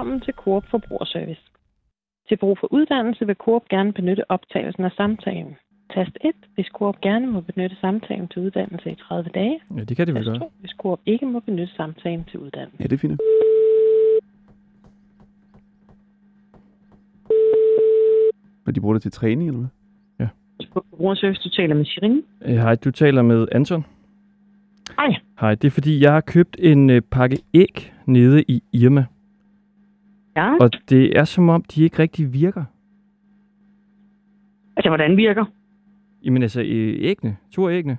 Velkommen til Coop Forbrugerservice. Til brug for uddannelse vil Coop gerne benytte optagelsen af samtalen. Tast 1, hvis Coop gerne må benytte samtalen til uddannelse i 30 dage. Ja, det kan det vel Tast godt. 2, hvis Coop ikke må benytte samtalen til uddannelse. Ja, det er fint. Men de bruger det til træning, eller hvad? Forbrugerservice, du taler med Shirin. Øh, Hej, du taler med Anton. Hej. Hej, det er fordi, jeg har købt en øh, pakke æg nede i Irma. Ja, Og det er som om, de ikke rigtig virker. altså hvordan virker? Jamen altså, øh, æggene. To af æggene.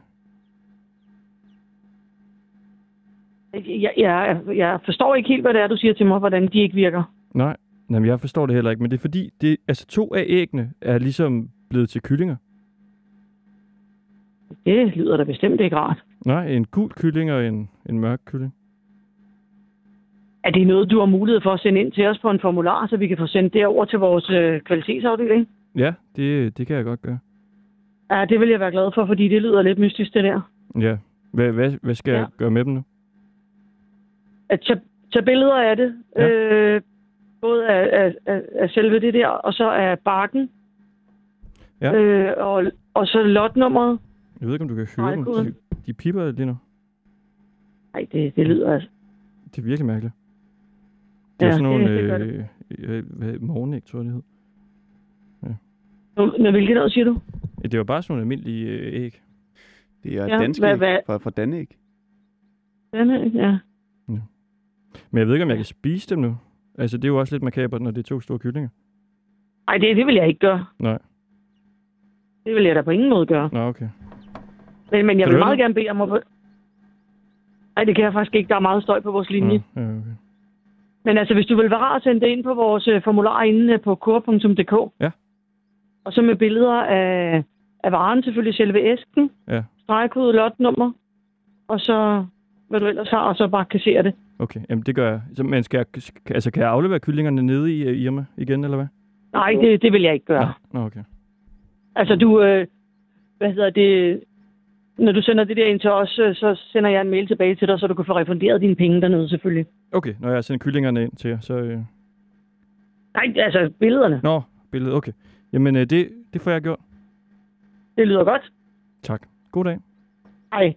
Jeg, jeg, jeg forstår ikke helt, hvad det er, du siger til mig, hvordan de ikke virker. Nej, Jamen, jeg forstår det heller ikke, men det er fordi, det, altså to af æggene er ligesom blevet til kyllinger. Det lyder da bestemt ikke rart. Nej, en gul kylling og en, en mørk kylling. Er det noget, du har mulighed for at sende ind til os på en formular, så vi kan få sendt det over til vores øh, kvalitetsafdeling? Ja, det, det kan jeg godt gøre. Ja, det vil jeg være glad for, fordi det lyder lidt mystisk, det der. Ja. Hvad, hvad, hvad skal ja. Jeg gøre med dem nu? At tage, tage billeder af det, Ja. øh, både af, af, af, af selve det der, og så af bakken, Ja. øh, og, og så lotnummeret. Jeg ved ikke, om du kan høre dem. Stregkoden. De, de piper lige nu. Nej, det, det lyder altså... Det er virkelig mærkeligt. Det er Ja, sådan nogle det- det øh, øh, hvad, morgenæg, tror jeg, det hed. Nu, med hvilket noget siger du? Ja, Det var bare sådan nogle almindelige øh, æg. Det er Ja, danske hvad- æg hvad- fra, fra Danæg. Denne, ja. Men jeg ved ikke, om jeg kan spise dem nu. Altså, det er jo også lidt makabert, når det er to store kyllinger. Ej, det, det vil jeg ikke gøre. Nej. Det vil jeg da på ingen måde gøre. Nå, okay. Men, men jeg Kan vil meget høre gerne bede om at. Nej, det kan jeg faktisk ikke. Der er meget støj på vores linje. Nå, ja, okay. Men altså, hvis du vil være rar at sende det ind på vores øh, formular inde på kor.dk. Ja. Og så med billeder af, af varen, selvfølgelig selve æsken. Ja. Stregkode, lotnummer. Og så hvad du ellers har, og så bare kassere det. Okay, jamen det gør jeg. Så, men skal jeg, altså, kan jeg aflevere kyllingerne nede i uh, Irma igen, eller hvad? Nej, det, det vil jeg ikke gøre. Nå, Nå, okay. Altså, du... Øh, hvad hedder det... Når du sender det der ind til os, øh, så sender jeg en mail tilbage til dig, så du kan få refunderet dine penge dernede, selvfølgelig. Okay, når jeg sender kyllingerne ind til jer, så... Øh... Nej, altså billederne. Nå, billedet, okay. Jamen, øh, det, det får jeg gjort. Det lyder godt. Tak. God dag. Hej.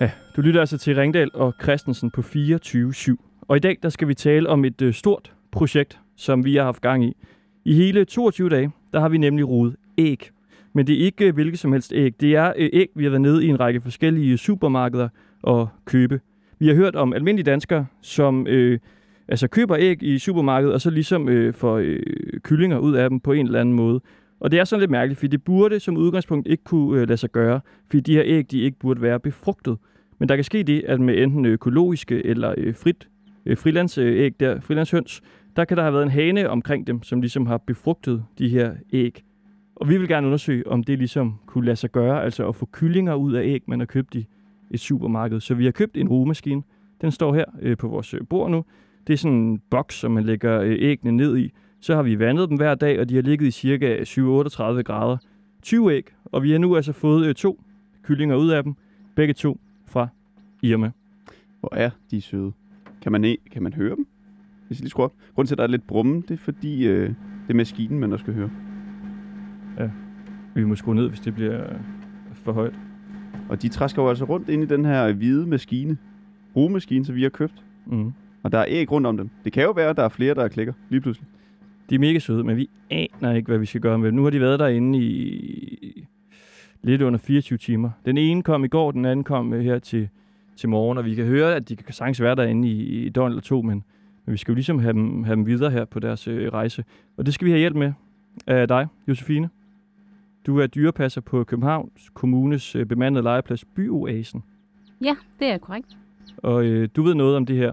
Ja, du lytter altså til Ringdal og Christensen på 24-7. Og i dag, der skal vi tale om et øh, stort projekt, som vi har haft gang i. I hele 22 dage, der har vi nemlig rodet æg. Men det er ikke øh, hvilket som helst æg. Det er øh, æg, vi har været nede i en række forskellige supermarkeder og købe. Vi har hørt om almindelige danskere, som øh, altså køber æg i supermarkedet, og så ligesom øh, får øh, kyllinger ud af dem på en eller anden måde. Og det er sådan lidt mærkeligt, fordi det burde som udgangspunkt ikke kunne øh, lade sig gøre, fordi de her æg, de ikke burde være befrugtet. Men der kan ske det, at med enten øh, økologiske eller øh, frit, øh, frilandsæg, der, frilandshøns, der kan der have været en hane omkring dem, som ligesom har befrugtet de her æg. Og vi vil gerne undersøge, om det ligesom kunne lade sig gøre, altså at få kyllinger ud af æg, man har købt i et supermarked. Så vi har købt en rugemaskine. Den står her øh, på vores øh, bord nu. Det er sådan en boks, som man lægger øh, æggene ned i. Så har vi vandet dem hver dag, og de har ligget i cirka 7-38 grader. 20 æg, og vi har nu altså fået øh, to kyllinger ud af dem. Begge to fra Irma. Hvor er de søde? Kan man, e- kan man høre dem? Hvis jeg lige skruer op. Grunden til, at der er lidt brummen, det er fordi, øh, det er maskinen, man der skal høre. Vi må skrue ned, hvis det bliver øh, for højt. Og de træsker jo altså rundt ind i den her hvide maskine. Rugemaskine, som vi har købt. Mm. Og der er æg rundt om dem. Det kan jo være, at der er flere, der klikker lige pludselig. De er mega søde, men vi aner ikke, hvad vi skal gøre med dem. Nu har de været derinde i lidt under 24 timer. Den ene kom i går, den anden kom øh, her til, til morgen, og vi kan høre, at de kan sagtens være derinde i, i døgn eller to, men, men vi skal jo ligesom have dem, have dem videre her på deres øh, rejse. Og det skal vi have hjælp med af dig, Josefine. Du er dyrepasser på Københavns Kommunes øh, bemandede legeplads Byoasen. Ja, det er korrekt. Og øh, du ved noget om det her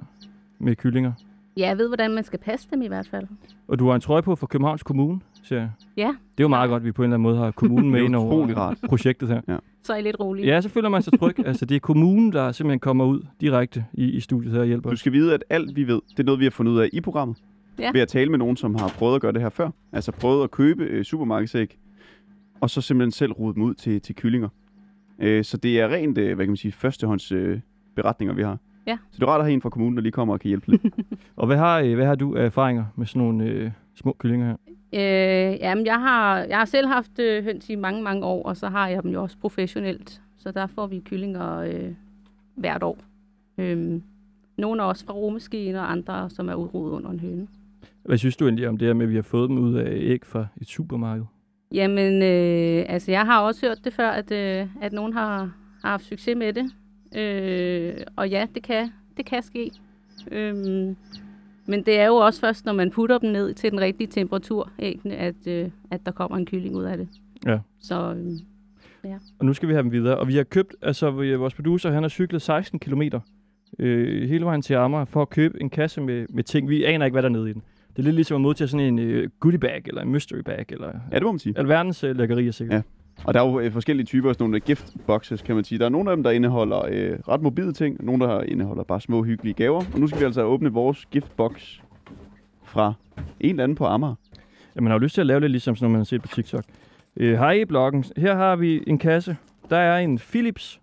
med kyllinger. Ja, jeg ved, hvordan man skal passe dem i hvert fald. Og du har en trøje på fra Københavns Kommune, siger jeg. Ja. Det er jo meget godt, at vi på en eller anden måde har kommunen med ind over projektet her. Så er I lidt rolige. Ja, så føler man sig tryg. altså, det er kommunen, der simpelthen kommer ud direkte i, i studiet her og hjælper Du skal vide, at alt vi ved, det er noget, vi har fundet ud af i programmet. Ja. ved at tale med nogen, som har prøvet at gøre det her før. Altså prøvet at købe øh, supermarkedsæg, og så simpelthen selv rode dem ud til, til kyllinger. Øh, så det er rent, øh, hvad kan man sige, førstehånds øh, beretninger, vi har. Ja. Så det er rart at have en fra kommunen, der lige kommer og kan hjælpe lidt. Og hvad har, øh, hvad har du af erfaringer med sådan nogle øh, små kyllinger her? Øh, jamen, jeg har, jeg har selv haft øh, høns i mange, mange år, og så har jeg dem jo også professionelt. Så der får vi kyllinger øh, hvert år. Øhm, nogle er også fra romeskine, og andre, som er udrodet under en høne. Hvad synes du egentlig om det her med, at vi har fået dem ud af æg fra et supermarked? Jamen, øh, altså jeg har også hørt det før, at, øh, at nogen har, har haft succes med det. Øh, og ja, det kan, det kan ske. Øhm, men det er jo også først, når man putter dem ned til den rigtige temperatur, æggene, at, øh, at der kommer en kylling ud af det. Ja. Så øh, Og nu skal vi have dem videre. Og vi har købt, altså vores producer, han har cyklet 16 km øh, hele vejen til Amager for at købe en kasse med, med ting. Vi aner ikke, hvad der er nede i den. Det er lidt ligesom at modtage sådan en øh, goodie bag, eller en mystery bag, eller ja, det må man sige. alverdens øh, lækkerier sikkert. Ja. Og der er jo øh, forskellige typer af sådan nogle giftboxes, kan man sige. Der er nogle af dem, der indeholder øh, ret mobile ting, og nogle, der indeholder bare små hyggelige gaver. Og nu skal vi altså åbne vores giftbox fra en eller anden på Amager. Ja, man har jo lyst til at lave lidt ligesom sådan noget, man har set på TikTok. Øh, hej i bloggen. Her har vi en kasse. Der er en Philips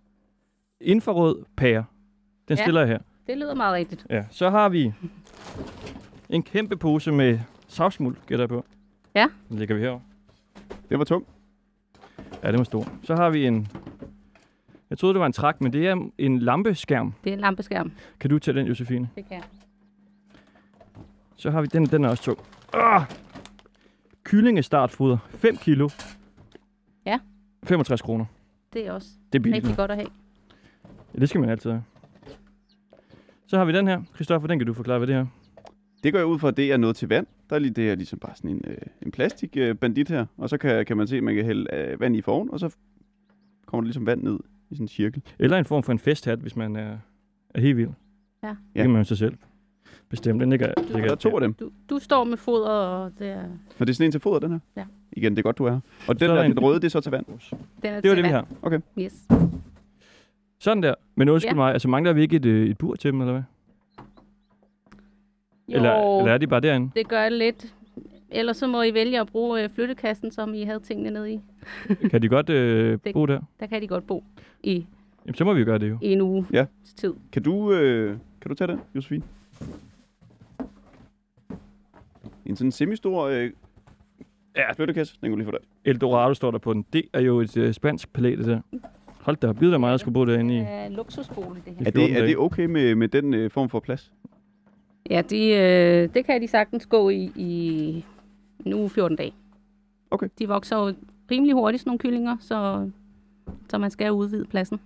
infrarød pære. Den Ja. stiller jeg her. det lyder meget rigtigt. Ja, så har vi en kæmpe pose med savsmuld, gætter jeg på. Ja. Den lægger vi herovre. Det var tungt. Ja, det var stor. Så har vi en... Jeg troede, det var en trak, men det er en lampeskærm. Det er en lampeskærm. Kan du tage den, Josefine? Det kan jeg. Så har vi den, den er også tung. Ah! Kyllingestartfoder. 5 kilo. Ja. 65 kroner. Det er også Det er billigt. rigtig godt at have. Ja, det skal man altid have. Så har vi den her. Christoffer, den kan du forklare, hvad det er. Det går jeg ud fra, at det er noget til vand. Der er lige det her ligesom bare sådan en, øh, en plastik øh, bandit her. Og så kan, kan man se, at man kan hælde øh, vand i foran, og så kommer der ligesom vand ned i sådan en cirkel. Eller en form for en festhat, hvis man er, er helt vild. Ja. Det kan man jo sig selv bestemme. Den ligger, Og ligger der er to af dem. Du, du står med foder, og det er, Men det er sådan en til foder, den her. Ja. Igen, det er godt, du er her. Og den Så er der, en- den røde, det er så til vand. den er Det var til det, vi har. Okay. Yes. Sådan der. Men undskyld Ja. mig, altså mangler vi ikke et, øh, et bur til dem, eller hvad? Jo, Eller, eller er de bare derinde? det gør det lidt. Ellers så må I vælge at bruge øh, flyttekassen, som I havde tingene nede i. kan de godt øh, Det- bo der? Der kan de godt bo i, Jamen, så må vi jo gøre det jo. i en uge Ja. tid. Kan du, øh, kan du tage den, Josefine? En sådan semi-stor øh, ja, flyttekasse. Den kan du lige få der. Eldorado står der på den. Det er jo et øh, spansk palæ, det der. Hold da, bliver der meget, at skulle bo derinde i. Det er en luksusbolig, det her. Er 14 det, er dage. det okay med, med den øh, form for plads? Ja, de, øh, det kan de sagtens gå i, i en uge 14 dage. Okay. De vokser jo rimelig hurtigt, sådan nogle kyllinger, så, så man skal udvide pladsen.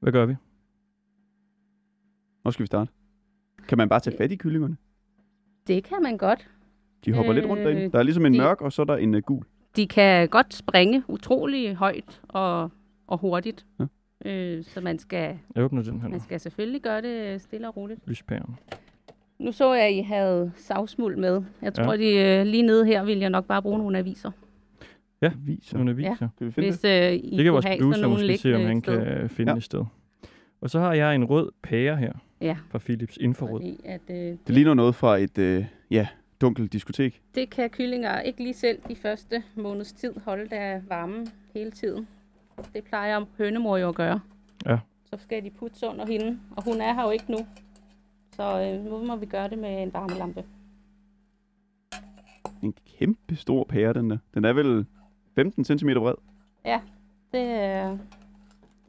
Hvad gør vi? Hvor skal vi starte? Kan man bare tage fat i kyllingerne? Det kan man godt. De hopper øh, lidt rundt derinde. Der er ligesom en de- mørk, og så er der en uh, gul. De kan godt springe utrolig højt og, og hurtigt. Ja. Øh, så man skal, Jeg åbner den her man skal selvfølgelig gøre det stille og roligt. Lyspæren. Nu så jeg, at I havde savsmuld med. Jeg tror, Ja. ja. de, øh, lige nede her vil jeg nok bare bruge nogle aviser. Ja, Viser. Nogle aviser. Kan vi finde Hvis det? øh, I Det kan vores producer måske se, om liggende han sted. kan finde Ja. et sted. Og så har jeg en rød pære her Ja, fra Philips infrarød. fordi at, øh, Det ligner noget fra et øh, ja, dunkelt diskotek. Det kan kyllinger ikke lige selv de første måneds tid holde der varme hele tiden. Det plejer hønemor jo at gøre. Ja. Så skal de putte under hende, og hun er her jo ikke nu. Så øh, nu må vi gøre det med en varmelampe. En kæmpe stor pære, den der. Den er vel 15 cm bred. Det, øh,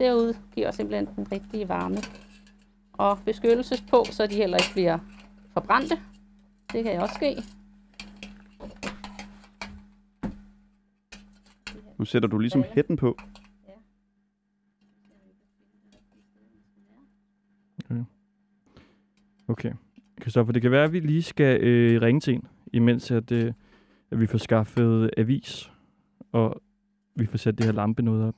derude giver simpelthen den rigtige varme. Og beskyttelses på, så de heller ikke bliver forbrændte. Det kan også ske. Nu sætter du ligesom Ja. hætten på. Okay. Kristoffer, det kan være, at vi lige skal øh, ringe til en, imens at, øh, at vi får skaffet avis, og vi får sat det her lampe noget op.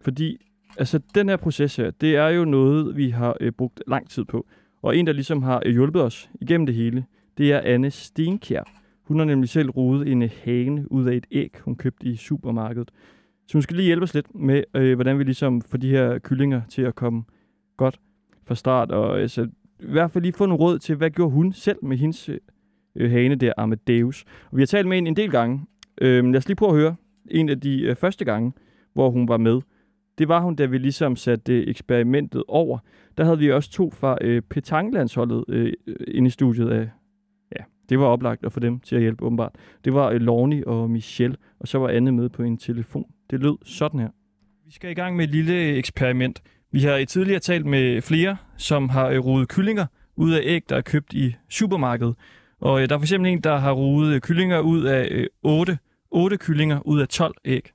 Fordi altså, den her proces her, det er jo noget, vi har øh, brugt lang tid på. Og en, der ligesom har øh, hjulpet os igennem det hele, det er Anne Stenkjær. Hun har nemlig selv rodet en øh, hane ud af et æg, hun købte i supermarkedet. Så hun skal lige hjælpe os lidt med, øh, hvordan vi ligesom får de her kyllinger til at komme godt fra start. Og altså, i hvert fald lige få nogle råd til, hvad gjorde hun selv med hendes øh, hane der, Amadeus. Og vi har talt med hende en del gange. Øh, lad os lige prøve at høre en af de øh, første gange, hvor hun var med. Det var hun, da vi ligesom satte øh, eksperimentet over. Der havde vi også to fra øh, Petanglandsholdet øh, øh inde i studiet af, ja, det var oplagt at få dem til at hjælpe åbenbart. Det var øh, og Michelle, og så var Anne med på en telefon. Det lød sådan her. Vi skal i gang med et lille eksperiment. Vi har tidligere talt med flere, som har øh, rodet kyllinger ud af æg, der er købt i supermarkedet. Og øh, der er for eksempel en, der har rodet øh, kyllinger ud af øh, 8, 8 kyllinger ud af 12 æg.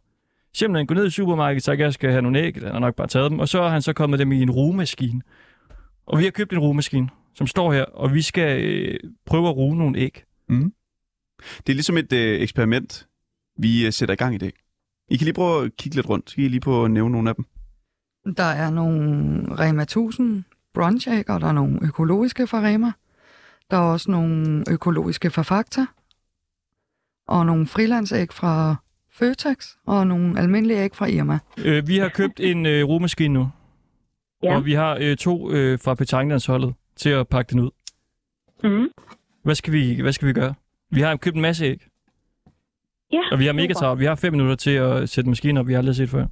Simpelthen gå ned i supermarkedet, så jeg skal have nogle æg, eller har nok bare taget dem, og så har han så kommet dem i en rugemaskine. Og vi har købt en rugemaskine, som står her, og vi skal øh, prøve at ruge nogle æg. Mm. Det er ligesom et øh, eksperiment, vi øh, sætter i gang i dag. I kan lige prøve at kigge lidt rundt, så kan I lige på at nævne nogle af dem. Der er nogle Rema 1000 brunch og der er nogle økologiske fra Rema. Der er også nogle økologiske fra Fakta. Og nogle frilandsæg fra Føtex. Og nogle almindelige æg fra Irma. Øh, vi har købt en øh, rugemaskine nu, Ja. og vi har øh, to øh, fra Petanglandsholdet til at pakke den ud. Mm. Hvad skal vi, hvad skal vi gøre? Vi har købt en masse æg, Ja, og vi har mega travlt. Vi har fem minutter til at sætte maskinen op, vi har aldrig set før.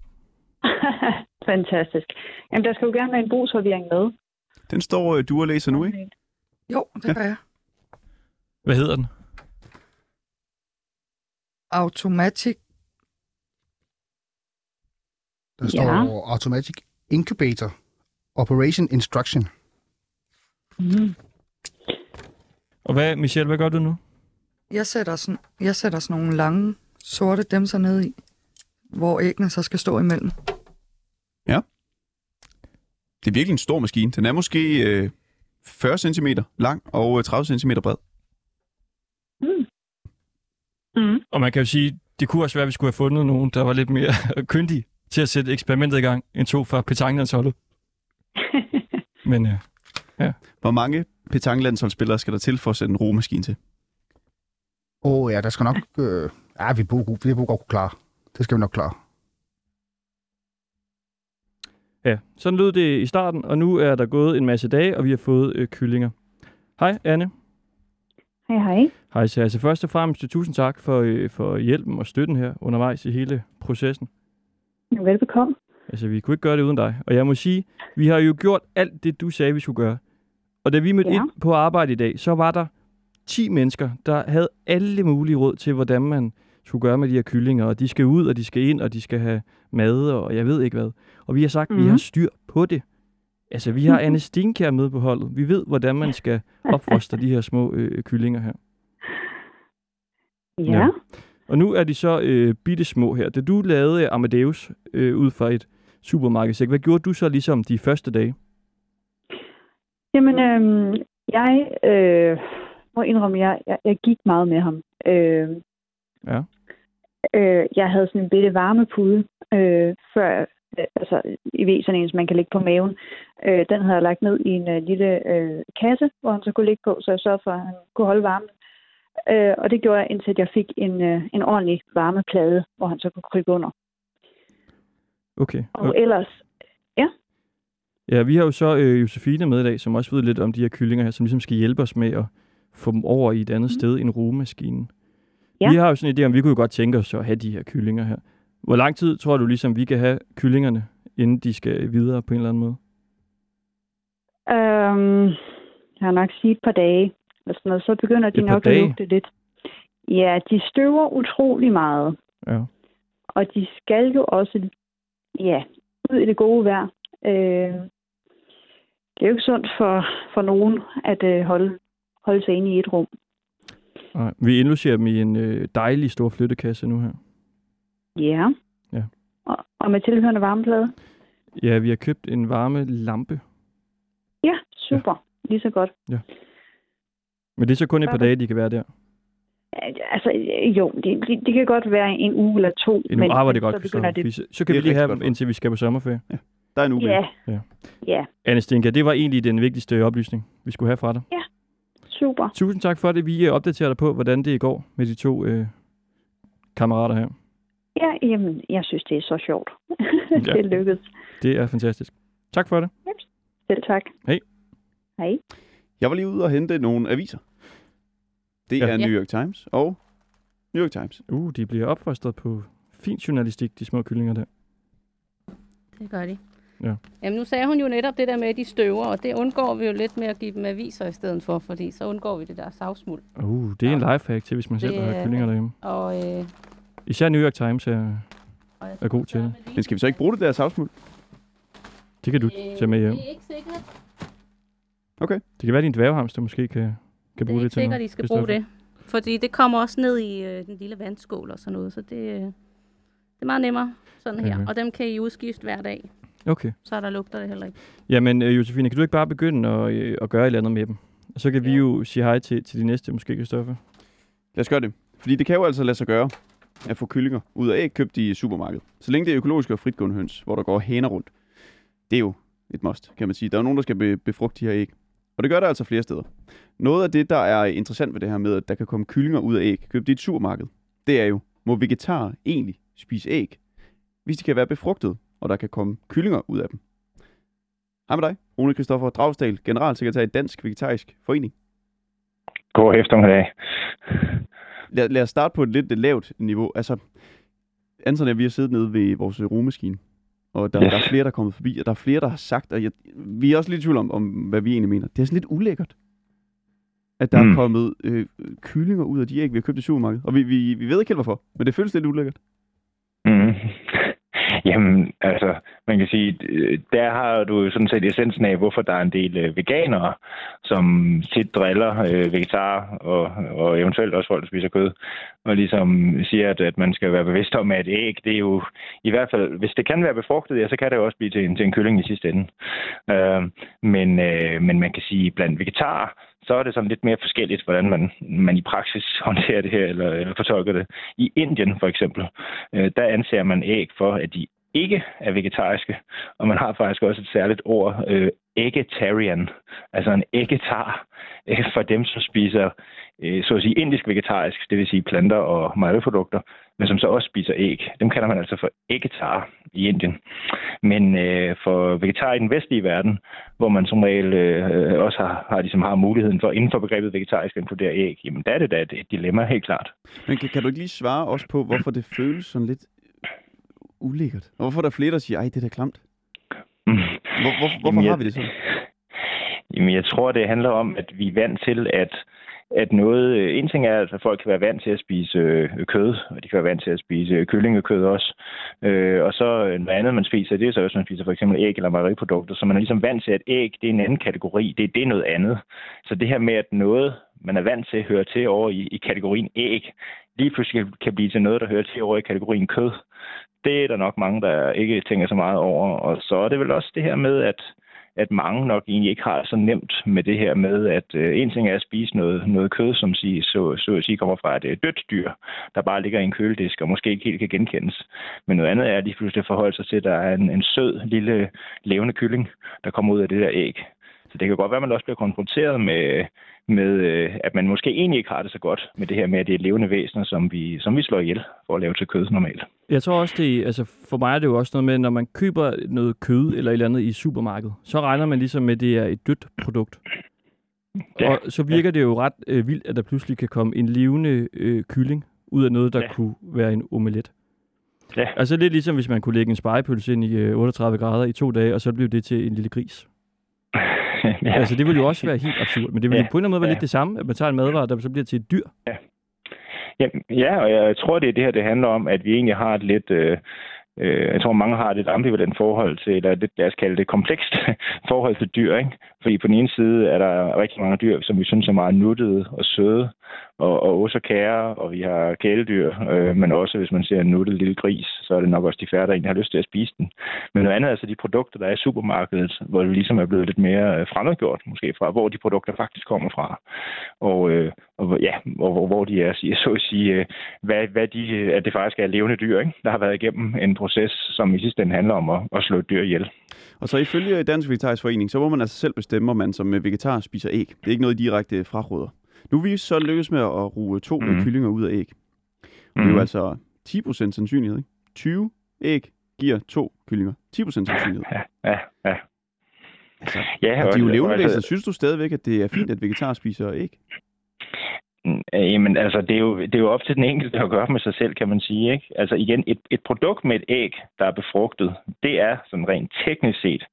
Fantastisk. Jamen, der skal jo gerne være en brugsforvirring med. Den står øh, du og læser nu, ikke? Jo, det Ja. gør jeg. Hvad hedder den? Automatic. Der Ja. står Automatic Incubator Operation Instruction. Mm. Og hvad, Michelle, hvad gør du nu? Jeg sætter, sådan, jeg sætter sådan nogle lange sorte demser ned i, hvor æggene så skal stå imellem. Det er virkelig en stor maskine. Den er måske øh, 40 cm lang og øh, 30 cm bred. Mm. Mm. Og man kan jo sige, det kunne også være, at vi skulle have fundet nogen, der var lidt mere kyndige til at sætte eksperimentet i gang, end to fra Petanglandsholdet. Men øh, Hvor mange petanglandsholdsspillere skal der til for at sætte en romaskine til? Åh oh, ja, der skal nok... Øh, ja, vi burde, vi burde godt kunne klare. Det skal vi nok klare. Ja, sådan lød det i starten, og nu er der gået en masse dage, og vi har fået øh, kyllinger. Hej, Anne. Hej, hej. Hej, så altså først og fremmest tusind tak for, øh, for hjælpen og støtten her undervejs i hele processen. Velbekomme. Altså, vi kunne ikke gøre det uden dig. Og jeg må sige, vi har jo gjort alt det, du sagde, vi skulle gøre. Og da vi mødte ja. Ja. ind på arbejde i dag, så var der 10 mennesker, der havde alle mulige råd til, hvordan man skulle gøre med de her kyllinger. Og de skal ud, og de skal ind, og de skal have mad, og jeg ved ikke hvad. Og vi har sagt, at vi Mhm. har styr på det. Altså, vi har Anne Stenkær med på holdet. Vi ved, hvordan man skal opfostre de her små øh, kyllinger her. Ja. Ja. Og nu er de så øh, bitte små her. Da du lavede Amadeus øh, ud fra et supermarkedsæg, hvad gjorde du så ligesom de første dage? Jamen, øhm, jeg øh, må indrømme, jeg, jeg, jeg gik meget med ham. Øh, Ja. Øh, jeg havde sådan en bitte varmepude, øh, før, øh, altså I sådan en, som man kan ligge på maven. Øh, den havde jeg lagt ned i en øh, lille øh, kasse, hvor han så kunne ligge på, så jeg sørgede for, at han kunne holde varmen. Øh, og det gjorde jeg, indtil jeg fik en, øh, en ordentlig varmeplade, hvor han så kunne krybe under. Okay. Og ellers, Ja, vi har jo så øh, Josefine med i dag, som også ved lidt om de her kyllinger her, som ligesom skal hjælpe os med at få dem over i et andet mm. sted end rugemaskinen. Ja. Vi har jo sådan en idé om, vi kunne jo godt tænke os at have de her kyllinger her. Hvor lang tid tror du ligesom, vi kan have kyllingerne, inden de skal videre på en eller anden måde? øh, jeg har nok sige et par dage, eller sådan noget, så begynder de Et nok dage? at lugte lidt. Ja, de støver utrolig meget. Ja. Og de skal jo også, ja, ud i det gode vejr. Øh, det er jo ikke sundt for, for nogen at øh, holde, holde sig inde i et rum. Nej, vi indlogerer dem i en øh, dejlig stor flyttekasse nu her. Ja. Ja. Og, og med tilhørende varmeplade. Ja, vi har købt en varme lampe. Ja, super. Ja. Lige så godt. Men det er så kun et par dage, de kan være der. Altså, jo, det, det, det kan godt være en uge eller to. En uge arbejder det så godt. Så, det. så, så kan Det vi lige have dem, indtil vi skal på sommerferie. Der er en uge. Ja. Ja. Ja, Anne Stenka, det var egentlig den vigtigste oplysning, vi skulle have fra dig. super. Tusind tak for det. Vi opdaterer dig på, hvordan det går med de to øh, kammerater her. Ja, jamen, jeg synes, det er så sjovt. Ja. det lykkedes. Det er fantastisk. Tak for det. Selv tak. Hej. Jeg var lige ude og hente nogle aviser. Det Ja. er Ja. New York Times og New York Times. Uh, de bliver opfostret på fin journalistik, de små kyllinger der. Det gør de. Ja. Jamen, nu sagde hun jo netop det der med, at de støver, og det undgår vi jo lidt med at give dem aviser i stedet for, fordi så undgår vi det der savsmuld. Uh, det er en lifehack til, hvis man selv Det har er- kyllinger derhjemme. Og, øh, Især New York Times er, og jeg er god til det. Men skal vi så ikke bruge det der savsmuld? Det kan du tage med hjem. Det er ikke sikkert. Okay. Det kan være, at din dværghamster måske kan, kan Det er bruge ikke det til sikkert, noget. de skal bruge det. Fordi det kommer også ned i øh, den lille vandskål og sådan noget, så det, øh, det er meget nemmere sådan her. Okay. Og dem kan I udskifte hver dag, Okay. så der lugter det heller ikke. Jamen, øh, Josefine, kan du ikke bare begynde at, øh, at gøre et eller andet med dem? Og så kan vi Ja. jo sige hej til, til de næste, måske, Christoffer. Lad os gøre det. Fordi det kan jo altså lade sig gøre at få kyllinger ud af æg købt i supermarkedet. Så længe det er økologiske og fritgående høns, hvor der går hæner rundt. Det er jo et must, kan man sige. Der er jo nogen, der skal be- befrugte de her æg. Og det gør der altså flere steder. Noget af det, der er interessant ved det her med, at der kan komme kyllinger ud af æg købt i et supermarked, det er jo, må vegetarer egentlig spise æg, hvis de kan være befrugtet, og der kan komme kyllinger ud af dem. Hej med dig, Rune Kristoffer Dragsdal, generalsekretær i Dansk Vegetarisk Forening. God eftermiddag. Lad, lad os starte på et lidt lavt niveau. Altså, Anton og vi har siddet nede ved vores rugemaskine, og der, Yes. der er flere, der er kommet forbi, og der er flere, der har sagt, og jeg, vi er også lidt i tvivl om, om, hvad vi egentlig mener. Det er sådan lidt ulækkert, at der mm. er Mm. kommet øh, kyllinger ud af de æg, vi har købt i supermarkedet. Og vi, vi, vi ved ikke helt hvorfor, men det føles lidt ulækkert. Jamen, altså, man kan sige, øh, der har du sådan set essensen af, hvorfor der er en del øh, veganere, som tit driller øh, vegetarer og, og eventuelt også folk, der spiser kød, og ligesom siger, at, at man skal være bevidst om, at æg, det er jo i hvert fald, hvis det kan være befrugtet, ja, så kan det jo også blive til en, til en kylling i sidste ende. Øh, men, øh, men man kan sige, blandt vegetarer, så er det sådan lidt mere forskelligt, hvordan man, man i praksis håndterer det her, eller, eller fortolker det. I Indien for eksempel, øh, der anser man æg for, at de ikke er vegetariske, og man har faktisk også et særligt ord, øh, eggitarian, altså en æggetar øh, for dem, som spiser, øh, så at sige, indisk vegetarisk, det vil sige planter og mejeriprodukter, men som så også spiser æg. Dem kalder man altså for æggetar i Indien. Men øh, for vegetarer i den vestlige verden, hvor man som regel øh, også har, har, ligesom har muligheden for inden for begrebet vegetarisk at inkludere æg, jamen der er det da et, et dilemma, helt klart. Men kan, kan du ikke lige svare også på, hvorfor det føles sådan lidt ulækkert? Og hvorfor er der flere, der siger, ej, det er da klamt? Hvor, hvor, hvorfor Jamen, jeg- har vi det sådan? Jamen, jeg tror, det handler om, at vi er vant til, at, at noget... øh, En ting er, at folk kan være vant til at spise øh, kød, og de kan være vant til at spise kyllingekød også. Øh, og så øh, noget andet, man spiser, det er så, hvis man spiser for eksempel æg eller mejeriprodukter, så man er ligesom vant til, at æg, det er en anden kategori. Det, det er noget andet. Så det her med, at noget, man er vant til, hører til over i, i kategorien æg, lige pludselig kan blive til noget, der hører til over i kategorien kød. Det er der nok mange, der ikke tænker så meget over. Og så er det vel også det her med, at at mange nok egentlig ikke har så nemt med det her med, at øh, en ting er at spise noget, noget kød, som sig, så, så at sige kommer fra et øh, dødt dyr, der bare ligger i en køledisk og måske ikke helt kan genkendes. Men noget andet er lige pludselig at forholde sig til, at der er en, en sød lille levende kylling, der kommer ud af det der æg. Så det kan godt være, at man også bliver konfronteret med, med øh, at man måske egentlig ikke har det så godt med det her med, at det er levende væsener, som vi, som vi slår ihjel for at lave til kød normalt. Jeg tror også, det altså for mig er det jo også noget med, når man køber noget kød eller et eller andet i supermarkedet, så regner man ligesom med, at det er et dødt produkt. Ja, Og så virker det jo ret øh, vildt, at der pludselig kan komme en levende øh, kylling ud af noget, der Ja. kunne være en omelet. Ja. Altså lidt ligesom, hvis man kunne lægge en spejepølse ind i øh, 38 grader i to dage, og så blev det til en lille gris. ja. Altså det ville jo også være helt absurd, men det ville Ja. jo på en eller anden måde være Ja. lidt det samme, at man tager en madvare, der så bliver til et dyr. Ja, ja, og jeg tror, det er det her, det handler om, at vi egentlig har et lidt... Øh, øh, jeg tror, mange har et lidt ambivalent forhold til, eller lidt, lad os kalde det komplekst forhold til dyr, ikke? Fordi på den ene side er der rigtig mange dyr, som vi synes er meget nuttede og søde, og, og også kære, og vi har kæledyr, øh, men også hvis man ser en nuttet lille gris, så er det nok også de færre, der egentlig har lyst til at spise den. Men noget andet er altså de produkter, der er i supermarkedet, hvor det ligesom er blevet lidt mere øh, fremmedgjort, måske fra, hvor de produkter faktisk kommer fra. Og, øh, og ja, og hvor, hvor de er, så at sige, øh, hvad, hvad de, at det faktisk er levende dyr, ikke? der har været igennem en proces, som i sidste ende handler om at, at slå et dyr ihjel. Og så ifølge Dansk Vegetarisk Forening, så må man altså selv bestemme, om man som øh, vegetar spiser æg. Det er ikke noget direkte fraråder. Nu er vi så lykkes med at ruge to mm. Kyllinger ud af æg. Og det er jo Mhm. altså 10% sandsynlighed. Ikke? 20 æg giver to kyllinger. 10% sandsynlighed. Ja, ja, ja. Ja, Og de er jo levende væsener. Synes du stadigvæk, at det er fint, at vegetarer spiser æg? Øh, Jamen, altså, det er, jo, det er jo op til den enkelte at gøre med sig selv, kan man sige. Ikke? Altså igen, et, et produkt med et æg, der er befrugtet, det er sådan rent teknisk set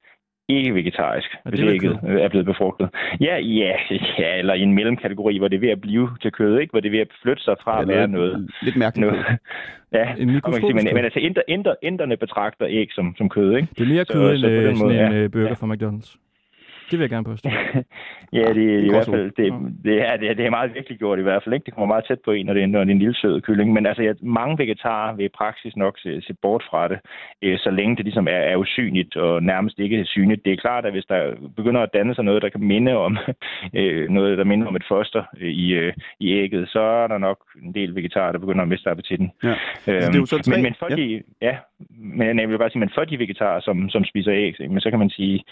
ikke vegetarisk, hvis det er vel ægget øh, er blevet befrugtet. Ja, ja, ja, eller i en mellemkategori, hvor det er ved at blive til kød, ikke? hvor det er ved at flytte sig fra at være noget. Lidt mærkeligt. noget. Ja, En man sige, men, kød. men altså, inder, inder, inderne betragter æg som, som kød, ikke? Det er mere Så- kød så på end øh, måde, sådan en ja. øh, burger Ja. fra McDonald's. Det vil jeg gerne påstå. ja, det, er i hvert fald, det, det, er, det, er, det er meget virkelig gjort i hvert fald. Ikke? Det kommer meget tæt på en, når det er, når det er en lille sød kylling. Men altså, ja, mange vegetarer vil i praksis nok se, se bort fra det, øh, så længe det ligesom er, er usynligt og nærmest ikke synligt. Det er klart, at hvis der begynder at danne sig noget, der kan minde om øh, noget, der minder om et foster øh, i, øh, i ægget, så er der nok en del vegetarer, der begynder at miste appetitten. Ja. Øhm, Altså, det er jo så tre- men, men for ja. de, ja, men jeg vil bare sige, men for de vegetarer, som, som spiser æg, ikke? men så kan man sige,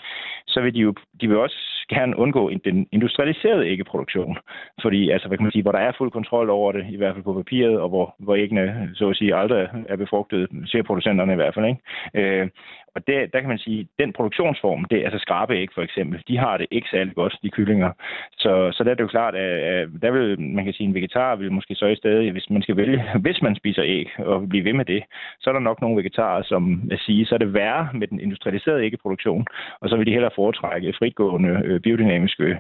så vil de jo, de vil også gerne undgå en, den industrialiserede æggeproduktion. Fordi, altså, hvad kan man sige, hvor der er fuld kontrol over det, i hvert fald på papiret, og hvor, hvor æggene, så at sige, aldrig er befrugtet, ser producenterne i hvert fald, ikke? Øh, og det, der kan man sige, den produktionsform, det er altså skrabeæg for eksempel, de har det ikke særlig godt, de kyllinger. Så, så der er det jo klart, at, at der vil, man kan sige, en vegetar vil måske så i stedet, hvis man skal vælge, hvis man spiser æg og vil blive ved med det, så er der nok nogle vegetarer, som at sige, så er det værre med den industrialiserede æggeproduktion, og så vil de hellere foretrække fritgående øh, biodynamiske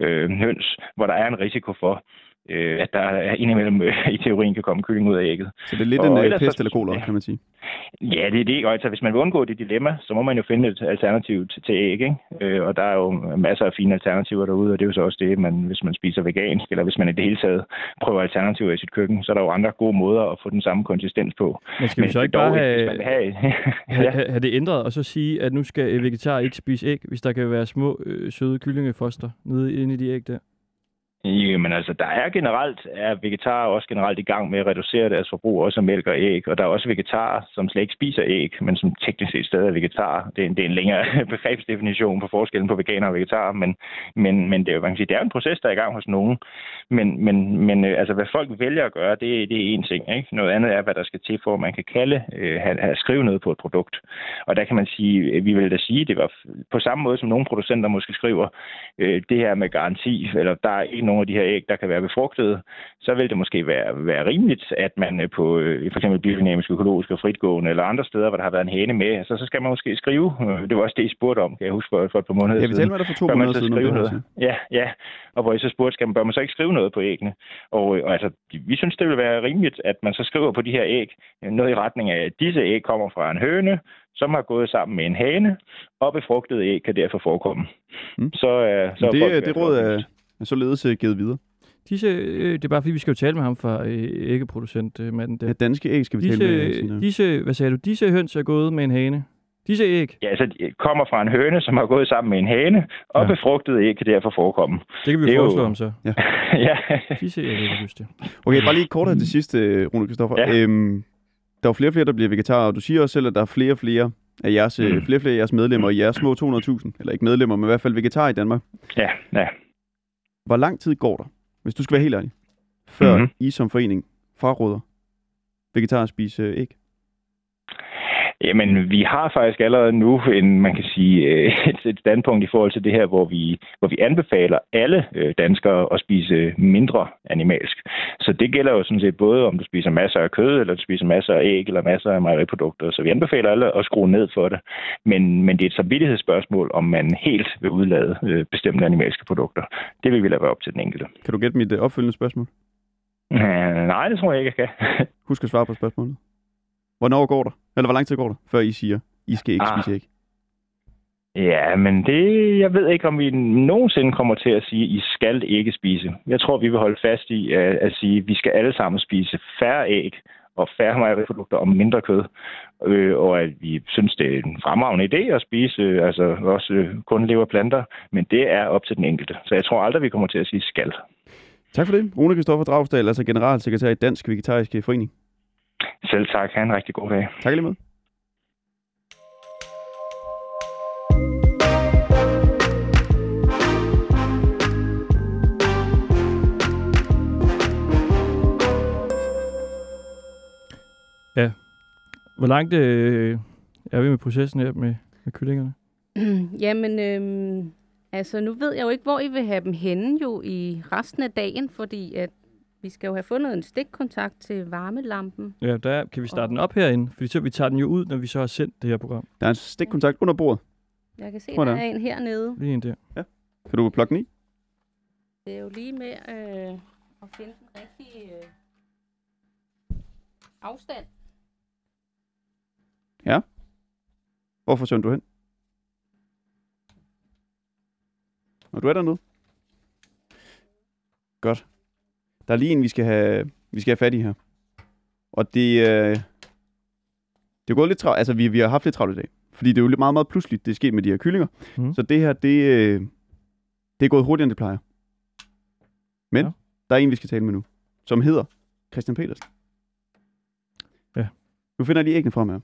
øh, høns, hvor der er en risiko for, øh, at der er indimellem øh, i teorien kan komme kylling ud af ægget. Så det er lidt Og en øh, ellers pest eller kolera, kan man sige. Ja, det er det. Og altså, hvis man vil undgå det dilemma, så må man jo finde et alternativ til, til æg. Ikke? Øh, og der er jo masser af fine alternativer derude, og det er jo så også det, man, hvis man spiser vegansk, eller hvis man i det hele taget prøver alternativer i sit køkken, så er der jo andre gode måder at få den samme konsistens på. Men skal vi så ikke bare have, vil have... ja. have, have det ændret, og så sige, at nu skal vegetarer ikke spise æg, hvis der kan være små, øh, søde kyllingefoster nede inde i de æg der? Jamen altså, der er generelt, er vegetarer også generelt i gang med at reducere deres forbrug også af mælk og æg, og der er også vegetarer, som slet ikke spiser æg, men som teknisk set stadig er vegetarer. Det er en, det er en længere begrebsdefinition på forskellen på veganer og vegetarer, men, men, men det, er jo, man kan sige, det er en proces, der er i gang hos nogen. Men, men, men øh, altså, hvad folk vælger at gøre, det, det er én ting. Ikke? Noget andet er, hvad der skal til for, at man kan kalde, øh, have, have skrive noget på et produkt. Og der kan man sige, øh, vi vil da sige, det var på samme måde, som nogle producenter måske skriver, øh, det her med garanti, eller der er ikke nogen af de her æg, der kan være befrugtede, så vil det måske være, være rimeligt, at man øh, på øh, for eksempel biodynamisk, økologisk og fritgående, eller andre steder, hvor der har været en hane med, altså, så skal man måske skrive, øh, det var også det, I spurgte om, kan jeg huske for, for et par måneder siden. talte med dig for to Bør man måneder så siden skrive det noget? så. Ja, ja. Og hvor I så spurgte, skal man, bør man så ikke skrive noget på æggene? Og, øh, og altså, vi synes, det vil være rimeligt, at man så skriver på de her æg noget i retning af, at disse æg kommer fra en høne, som har gået sammen med en hane, og befrugtede æg kan derfor forekomme. Mm. Så, øh, så Men er det, det råd er, er således øh, givet videre. Disse, øh, det er bare fordi, vi skal jo tale med ham fra øh, æggeproducent, øh, manden der. Ja, danske æg skal vi tale med. Disse, senere. disse, hvad sagde du? Disse høns er gået med en hane. Disse æg, Ja, altså de kommer fra en høne, som har gået sammen med en hane, og Ja. ja. befrugtede æg kan derfor forekomme. det kan vi Det er jo foreslå ham så. ja. Disse æg, huske det. Okay, bare lige kort her til sidst, øh, Rune Kristoffer. Ja. Øhm, der er jo flere og flere, der bliver vegetarer, og du siger også selv, at der er flere og flere af jeres, mm. Mm. flere og flere af jeres medlemmer, i jeres små 200.000, eller ikke medlemmer, men i hvert fald vegetarer i Danmark. ja, ja. Hvor lang tid går der, hvis du skal være helt ærlig, før mm-hmm. Mhm. I som forening fraråder vegetarer at spise æg? Jamen, vi har faktisk allerede nu en, man kan sige, et, et standpunkt i forhold til det her, hvor vi, hvor vi anbefaler alle øh, danskere at spise mindre animalsk. Så det gælder jo sådan set både, om du spiser masser af kød, eller du spiser masser af æg, eller masser af mejeriprodukter. Så vi anbefaler alle at skrue ned for det. Men, men det er et samvittighedsspørgsmål, om man helt vil udlade øh, bestemte animalske produkter. Det vil vi lade være op til den enkelte. Kan du gætte mit øh, opfølgende spørgsmål? Nej, det tror jeg ikke, jeg kan. Husk at svare på spørgsmålet. Hvornår går der? Eller hvor lang tid går der, før I siger, I skal ikke Ah. spise æg? Ja, men det, jeg ved ikke, om vi nogensinde kommer til at sige, at I skal ikke spise. Jeg tror, vi vil holde fast i at, at sige, at vi skal alle sammen spise færre æg og færre mejeriprodukter og mindre kød. Øh, og at vi synes, det er en fremragende idé at spise, øh, altså også øh, kun lever planter, men det er op til den enkelte. Så jeg tror aldrig, vi kommer til at sige skal. Tak for det. Rune Kristoffer Dragsdal, altså generalsekretær i Dansk Vegetarisk Forening. Selv tak. Ha' en rigtig god dag. Tak lige med. Hvor langt øh, er vi med processen her med, med kyllingerne? Jamen, øhm, altså nu ved jeg jo ikke, hvor I vil have dem henne jo i resten af dagen, fordi at vi skal jo have fundet en stikkontakt til varmelampen. Ja, der kan vi starte den op herinde, fordi så vi tager den jo ud, når vi så har sendt det her program. Der er en stikkontakt under bordet. Jeg kan se, Hvor der er er en hernede. Lige en der. Kan du plukke den i? Det er jo lige med øh, at finde den rigtige øh, afstand. Hvor forsøgte du hen? Og du er dernede? Godt. Der er lige en, vi skal have, vi skal have fat i her. Og det, øh, det er gået lidt travlt. Altså, vi, vi har haft lidt travlt i dag. Fordi det er jo lidt meget, meget pludseligt, det er sket med de her kyllinger. Mm. Så det her, det, øh, det er gået hurtigere, end det plejer. Men Ja. der er en, vi skal tale med nu, som hedder Christian Petersen. Ja. Nu finder jeg lige æggene frem her.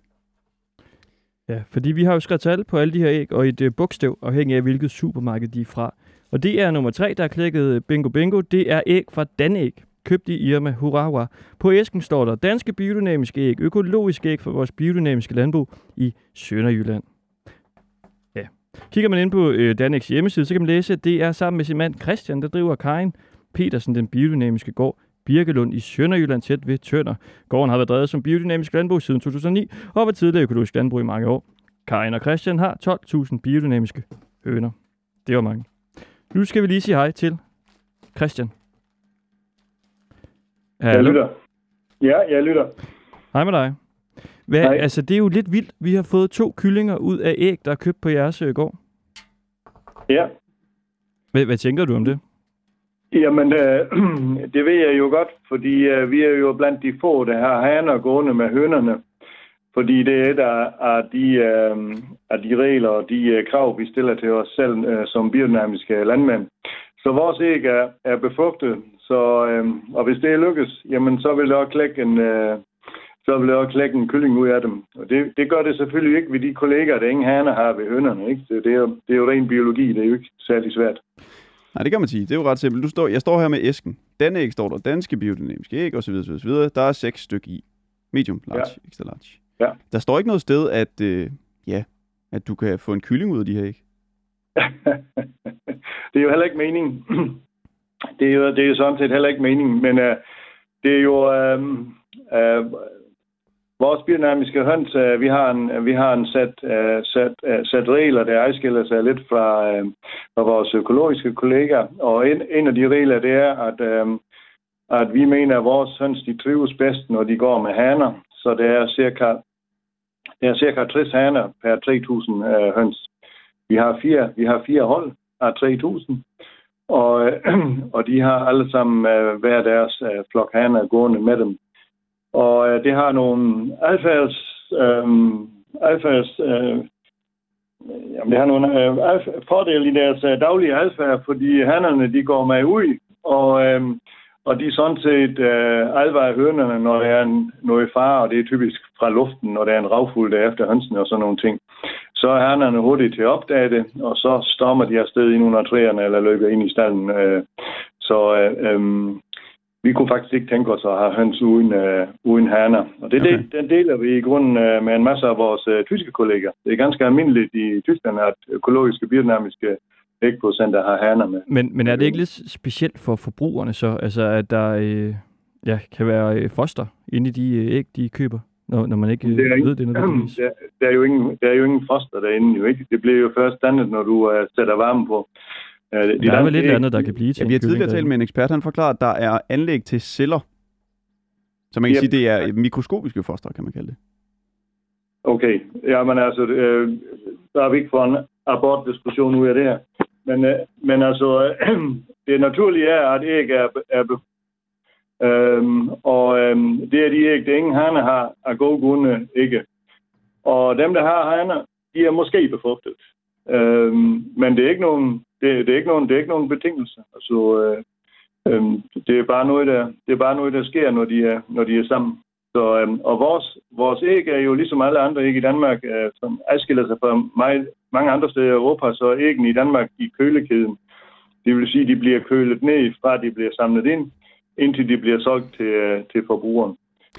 Ja, fordi vi har jo skrevet tal på alle de her æg, og et øh, bogstav, afhængig af hvilket supermarked de er fra. Og det er nummer tre, der er klikket øh, bingo bingo. Det er æg fra Danæg, købt i Irma Hurawa. På æsken står der danske biodynamiske æg, økologiske æg fra vores biodynamiske landbrug i Sønderjylland. Ja. Kigger man ind på øh, Danægs hjemmeside, så kan man læse, at det er sammen med sin mand Christian, der driver Karin Petersen, den biodynamiske gård Birkelund i Sønderjylland tæt ved Tønder. Gården har været drevet som biodynamisk landbrug siden 2009 og har været tidligere økologisk landbrug i mange år. Karin og Christian har 12.000 biodynamiske høner. Det var mange. Nu skal vi lige sige hej til Christian. Jeg lytter. Ja, jeg lytter. Hej med dig. Hvad, Hej. altså, det er jo lidt vildt. Vi har fået to kyllinger ud af æg, der er købt på jeres øh, gård. Ja. Hvad, hvad tænker du om det? Jamen, øh, det ved jeg jo godt, fordi øh, vi er jo blandt de få, der har haner gående med hønerne. Fordi det er et af, de, øh, af de regler og de øh, krav, vi stiller til os selv øh, som biodynamiske landmænd. Så vores æg er, er befrugtet, så, øh, og hvis det lykkes, jamen så vil det også klække en, øh, så vil det også klække en kylling ud af dem. Og det, det gør det selvfølgelig ikke ved de kolleger, der ingen haner har ved hønerne. Ikke? Det, det, er jo, det er jo ren biologi, det er jo ikke særlig svært. Nej, det kan man sige. Det er jo ret simpelt. Du står, jeg står her med æsken. Den æg står der danske biodynamiske æg osv. osv. Der er seks stykker i. Medium, large, ja. extra large. Ja. Der står ikke noget sted, at, øh, ja, at du kan få en kylling ud af de her æg. det er jo heller ikke meningen. det, er jo, det er jo sådan set heller ikke meningen, men uh, det er jo... Uh, uh, vores biodynamiske høns, uh, vi har en, vi har en sat, uh, sat, uh, sat regler, der adskiller sig lidt fra, uh, fra vores økologiske kolleger. Og en, en af de regler, det er, at, uh, at vi mener, at vores høns de trives bedst, når de går med haner. Så det er cirka, det er cirka 60 haner per 3.000 uh, øh, høns. Vi har fire, vi har fire hold af 3.000, og, og de har alle sammen uh, hver deres uh, flok haner gående med dem. Og uh, det har nogle adfærds, um, adfærds uh, jamen, det har nogle øh, fordele i deres øh, daglige adfærd, fordi hannerne de går med ud, og, øh, og de er sådan set uh, advarer hønerne, når der er en, noget fare, og det er typisk fra luften, når der er en ravfuld der er efter hønsene og sådan nogle ting så er hernerne hurtigt til at opdage det, og så stormer de afsted ind under træerne eller løber ind i stallen. Så øh, øh, vi kunne faktisk ikke tænke os at have høns uden, øh, uden herner. Og det, Okay. okay. den deler vi i grunden øh, med en masse af vores øh, tyske kolleger. Det er ganske almindeligt i Tyskland, at økologiske biodynamiske ægproducenter har herner med. Men, men er det ikke lidt specielt for forbrugerne så, altså at der øh, ja, kan være øh, foster inde i de øh, æg, de køber, når, når man ikke øh, Det er ikke- ved det nødvendigvis? Der, der, er jo ingen, der er jo ingen foster derinde, jo ikke? Det bliver jo først dannet, når du uh, sætter varme på. Uh, de Der er vel lidt æg- andet, der kan blive til Ja, en vi har tidligere talt med en ekspert, han forklarer, at der er anlæg til celler. Så man kan Yep. sige, det er mikroskopiske foster, kan man kalde det. Okay, jamen altså, øh, der er vi ikke for en abortdiskussion ud af det her. Men, øh, men altså, øh, det naturlige er, at æg er, er øhm, og øhm, det er de æg, der ingen haner har, af gode grunde ikke. Og dem, der har haner, de er måske befrugtet. Øhm, men det er ikke nogen, det, det er ikke nogen, det er ikke nogen betingelse. Altså, øh, øhm, det er bare noget, der, det er bare noget, der sker, når de er, når de er sammen. Så, øhm, og vores, vores æg er jo ligesom alle andre æg i Danmark, øh, som adskiller sig fra meget, mange andre steder i Europa, så er æggene i Danmark i kølekæden. Det vil sige, at de bliver kølet ned fra, de bliver samlet ind, indtil de bliver solgt til, øh, til forbrugeren.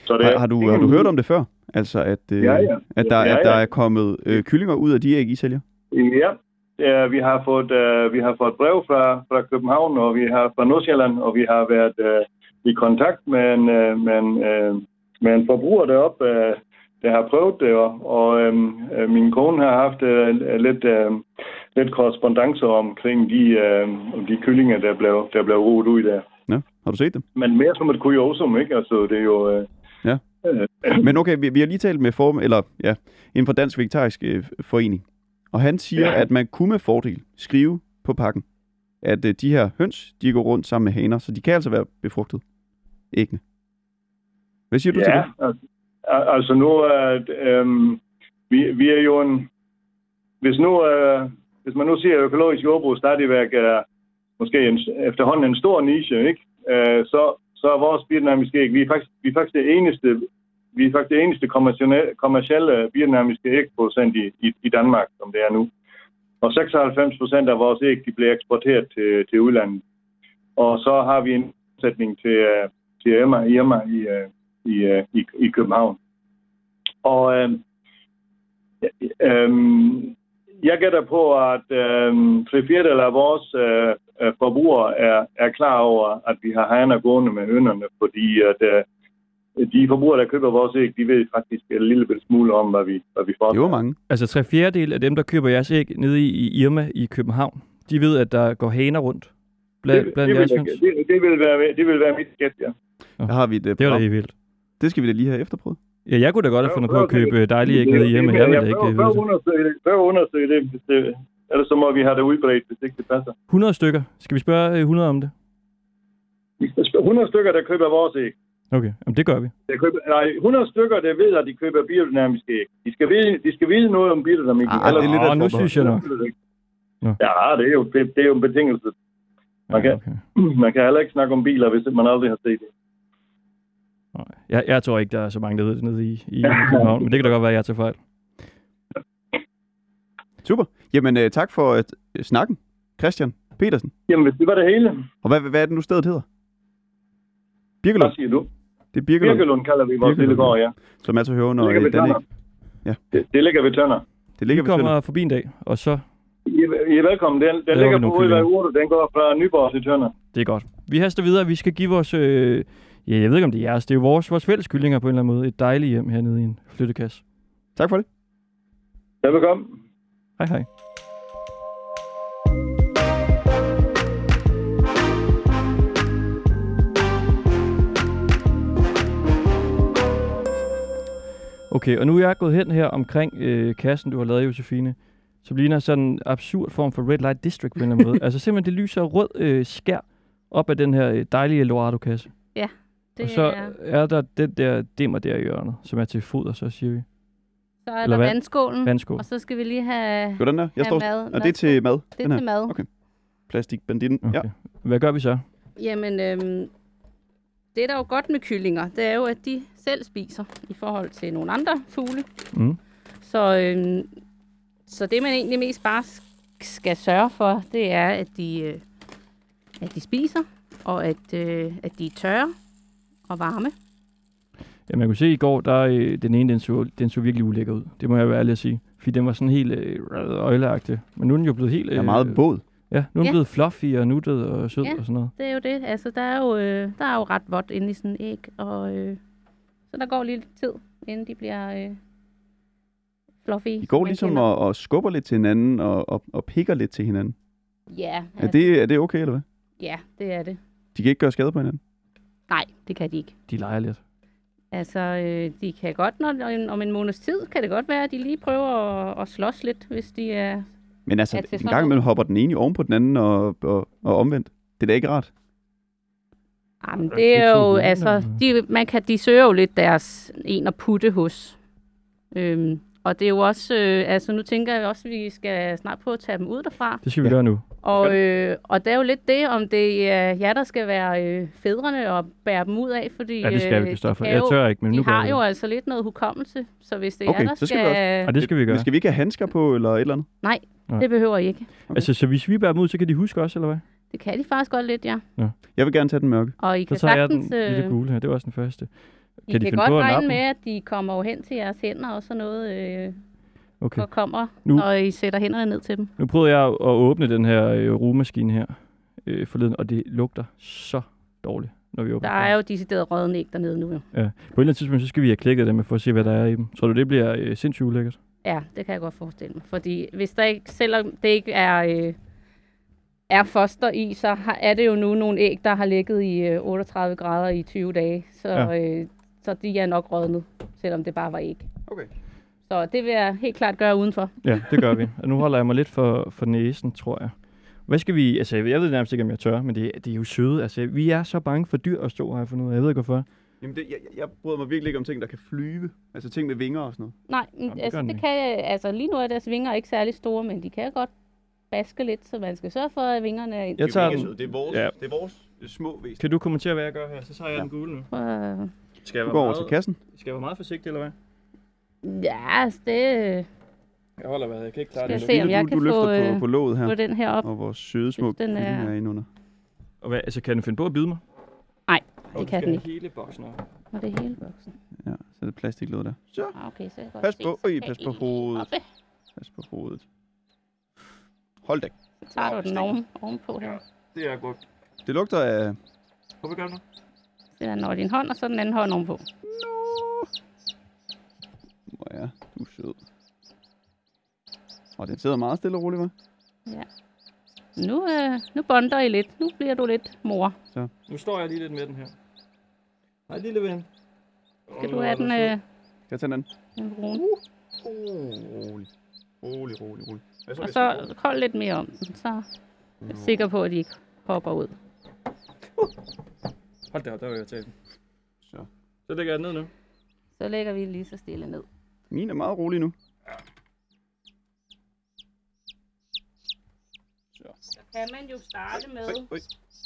Så Har, har, du, har du hørt om det før? Altså, at, øh, Ja, ja. at, der, Ja, at der ja. er kommet øh, kyllinger ud af de æg, I sælger? Ja, ja vi, har fået, uh, vi har fået brev fra, fra København, og vi har fra Nordsjælland, og vi har været uh, i kontakt med en, uh, med en, uh, med en forbruger deroppe, uh, der har prøvet det, og, og um, uh, min kone har haft uh, lidt, uh, lidt korrespondence omkring de, uh, de kyllinger, der blev, der blev roet ud der. Ja, har du set dem? Men mere som et kuriosum, ikke? Altså, det er jo... Uh, Ja. øh, Men okay, vi, vi har lige talt med form, eller ja, inden for Dansk Vegetarisk øh, Forening. Og han siger, Ja. at man kunne med fordel skrive på pakken, at øh, de her høns, de går rundt sammen med haner, så de kan altså være befrugtet. Æggene. Hvad siger du til ja, det? altså, al- altså nu er øhm, vi, vi er jo en... Hvis, nu, øh, hvis man nu siger, at økologisk jordbrug stadigvæk er måske en, efterhånden en stor niche, ikke? Øh, så, så er vores biodynamiske æg, vi er faktisk, vi er faktisk det eneste, vi er faktisk det eneste kommercielle, kommercielle biodynamiske ægproducent i, i, i Danmark, som det er nu. Og 96 procent af vores æg, de bliver eksporteret til, til udlandet. Og så har vi en sætning til, øh, til Irma, Irma i, øh, i, øh, i, i København. Og øh, øh, jeg gætter på, at øh, tre fjerdedel af vores øh, forbrugere er, er klar over, at vi har haner gående med hønerne, fordi at, øh, de forbrugere, der køber vores æg, de ved faktisk en lille smule om, hvad vi, hvad vi får. Det var mange. Altså tre fjerdedel af dem, der køber jeres æg nede i, i Irma i København, de ved, at der går haner rundt blandt, det, blandt det, jeres vil, det, det, vil være, det vil være mit gæt, ja. Der har vi et, øh, Det var da helt vildt. Det skal vi da lige have efterprøvet. Ja, jeg kunne da godt have fundet på at købe dejlige æg nede i Irma. Jeg vil da ikke det. undersøge det. At undersøge det, hvis det, ellers så må vi have det udbredt, hvis ikke det passer. 100 stykker. Skal vi spørge øh, 100 om det? 100 stykker, der køber vores æg. Okay, Jamen, det gør vi. Der køber, nej, 100 stykker, der ved, at de køber biodynamiske æg. De skal vide, de skal vide noget om biodynamik. Ah, det er lidt Åh, et nu synes jeg nok. Ja, det er jo, det, det er jo en betingelse. Ja, Okay. okay. Man kan heller ikke snakke om biler, hvis man aldrig har set det. Jeg, jeg tror ikke, der er så mange, der ved det nede i, i København, men det kan da godt være, at jeg tager fejl. Super. Jamen, øh, tak for at, øh, snakken. Christian Petersen. Jamen, hvis det var det hele, Og hvad, hvad er det nu stedet hedder? Birkelund. hvad siger du? Det er Birkelund, Birkelund kalder vi vores lille gård, ja. som altså hører under Det ligger øh. Tønder. Ja. Det, det ligger ved Tønder. Det Vi ligger ved Tønder. kommer forbi en dag, og så... I, er- I er velkommen. Den, den ligger vi på Udvej. Den går fra Nyborg til Tønder. Det er godt. Vi haster videre. Vi skal give vores... Øh, ja, jeg ved ikke, om det er jeres. Det er jo vores, vores fælles kyllinger på en eller anden måde. Et dejligt hjem hernede i en flyttekasse. Tak for det. Ja, velkommen. Hej hej. Okay, og nu er jeg gået hen her omkring øh, kassen, du har lavet, Josefine, som ligner sådan en absurd form for Red Light District på en eller anden måde. altså simpelthen, det lyser rød øh, skær op af den her øh, dejlige Eldorado-kasse. Det og så er, er der den der dimmer der i hjørnet, som er til foder, så siger vi. så er eller der vand- vandskålen, Vandskål. og så skal vi lige have... Var den der. Jeg Ja, står... mad. Og det er til mad. Det den er her. til mad. Okay. Plastikbanditten. Okay. Ja. Hvad gør vi så? Jamen, øhm, det der er jo godt med kyllinger, det er jo, at de selv spiser i forhold til nogle andre fugle. Mm. Så, øhm, så det, man egentlig mest bare sk- skal sørge for, det er, at de, øh, at de spiser, og at, øh, at de er tørre og varme. Ja, man kunne se i går, der øh, den ene, den så, den så virkelig ulækker ud. Det må jeg være ærlig at sige. Fordi den var sådan helt øh, øjleagtig. Men nu er den jo blevet helt... Jeg er meget båd. Ja, nu er den Ja. blevet fluffy og nuttet og sød Ja. og sådan noget. Det er jo det. Altså, der er jo, øh, der er jo ret vådt inde i sådan en æg, og øh, så der går lige lidt tid, inden de bliver øh, fluffy. De som går ligesom og, og skubber lidt til hinanden og, og, og pikker lidt til hinanden. Ja, Er det, er det okay, eller hvad? ja, det er det. De kan ikke gøre skade på hinanden. Nej, det kan de ikke. De leger lidt. Altså, øh, de kan godt, når, om en måneds tid, kan det godt være, at de lige prøver at, at slås lidt, hvis de er... Men altså, til en gang imellem hopper den ene oven på den anden og, og, og omvendt. Det er da ikke rart. Jamen, Ja, det er jo, altså, de, man kan, de søger jo lidt deres en at putte hos. Øhm, og det er jo også, øh, altså nu tænker jeg også, at vi skal snart prøve at tage dem ud derfra. Det skal vi Ja. gøre nu. Og, øh, og det er jo lidt det, om det er jer, der skal være øh, fædrene og bære dem ud af, fordi Ja, det skal vi, øh, Kristoffer. de Jeg tør ikke, men de nu gør har jo altså lidt noget hukommelse, så hvis det er Okay, jer, der så skal vi også- Ja, det skal vi gøre. Men skal vi ikke have handsker på, eller et eller andet? Nej, Nej. det behøver I ikke. Altså, så hvis vi bærer dem ud, så kan de huske os, eller hvad? Det kan de faktisk godt lidt, ja. Jeg vil gerne tage den mørke. Og I Så kan tager jeg den sagtens... lille Øh, gule her. Det var også den første. I Kan de kan godt regne med, at de kommer jo hen til jeres hænder og sådan noget. Øh, Okay. og kommer, Nu- når I sætter hænderne ned til dem. Nu prøvede jeg at åbne den her øh, rugemaskine her øh, forleden, og det lugter så dårligt, når vi åbner Der er jo decideret rødden æg dernede nu. Jo. Ja. På et eller andet tidspunkt, så skal vi have klikket dem for at se, hvad der er i dem. Tror du, det bliver øh, sindssygt ulækkert? Ja, det kan jeg godt forestille mig. Fordi hvis der ikke, selvom det ikke er, øh, er foster i, så har, er det jo nu nogle æg, der har ligget i øh, 38 grader i 20 dage. Så, Ja. ja. øh, så de er nok rådnet, selvom det bare var æg. Okay. Så det vil jeg helt klart gøre udenfor. Ja, det gør vi. Og nu holder jeg mig lidt for, for næsen, tror jeg. Hvad skal vi... Altså, jeg ved nærmest ikke, om jeg tør, men det, det er jo søde. Altså, vi er så bange for dyr at stå her for noget. Jeg ved ikke, hvorfor. Jamen, det, jeg, jeg- bryder mig virkelig ikke om ting, der kan flyve. Altså ting med vinger og sådan noget. Nej, Jamen, altså, det kan, altså lige nu er deres vinger ikke særlig store, men de kan godt baske lidt, så man skal sørge for, at vingerne er ind. Jeg tager det, er den. det er vores, Ja. det er vores øh, små væsen. Kan du kommentere, hvad jeg gør her? Så tager jeg Ja. den gule nu. Øh, Skal jeg Du går over til kassen. Skal jeg være meget forsigtig, eller hvad? Ja, altså det Jeg holder hvad? Jeg kan ikke klare Skal jeg det. se, om jeg du, kan du løfter få, på, øh, på låget her. få den her op. Og vores søde små den er- er indunder. Og hvad, altså, kan den finde på at bide mig? Nej, Og det kan skal den have hele boksen op. Og det er hele boksen. Ja, så er det plastiklåd der. Så, Ah, Okay, så jeg kan Pas godt se, på- så øj, kan pas I på hovedet. oppe. pas på hovedet. Hold da. Så tager du den oven, ovenpå her. Det er godt. Det lugter af... Hvorfor gør du Så den over din hånd, og så den anden hånd ovenpå. Hvor er du er sød. Og den sidder meget stille og roligt, hva'? Nu, øh, nu bonder I lidt. Nu bliver du lidt mor. Nu står jeg lige lidt med den her. Hej, lille ven. Skal du have den, øh, Kan jeg tage den anden? den brune? Oh, rolig. Rolig, rolig, rolig. Hvad Og hvis så kold lidt mere om den, så er jeg sikker på, at de ikke hopper ud. Hold da op, der vil jeg tage den. Så. Så lægger jeg den ned nu. Så lægger vi lige så stille ned. Min er meget rolig nu. Så kan man jo starte med... Øj,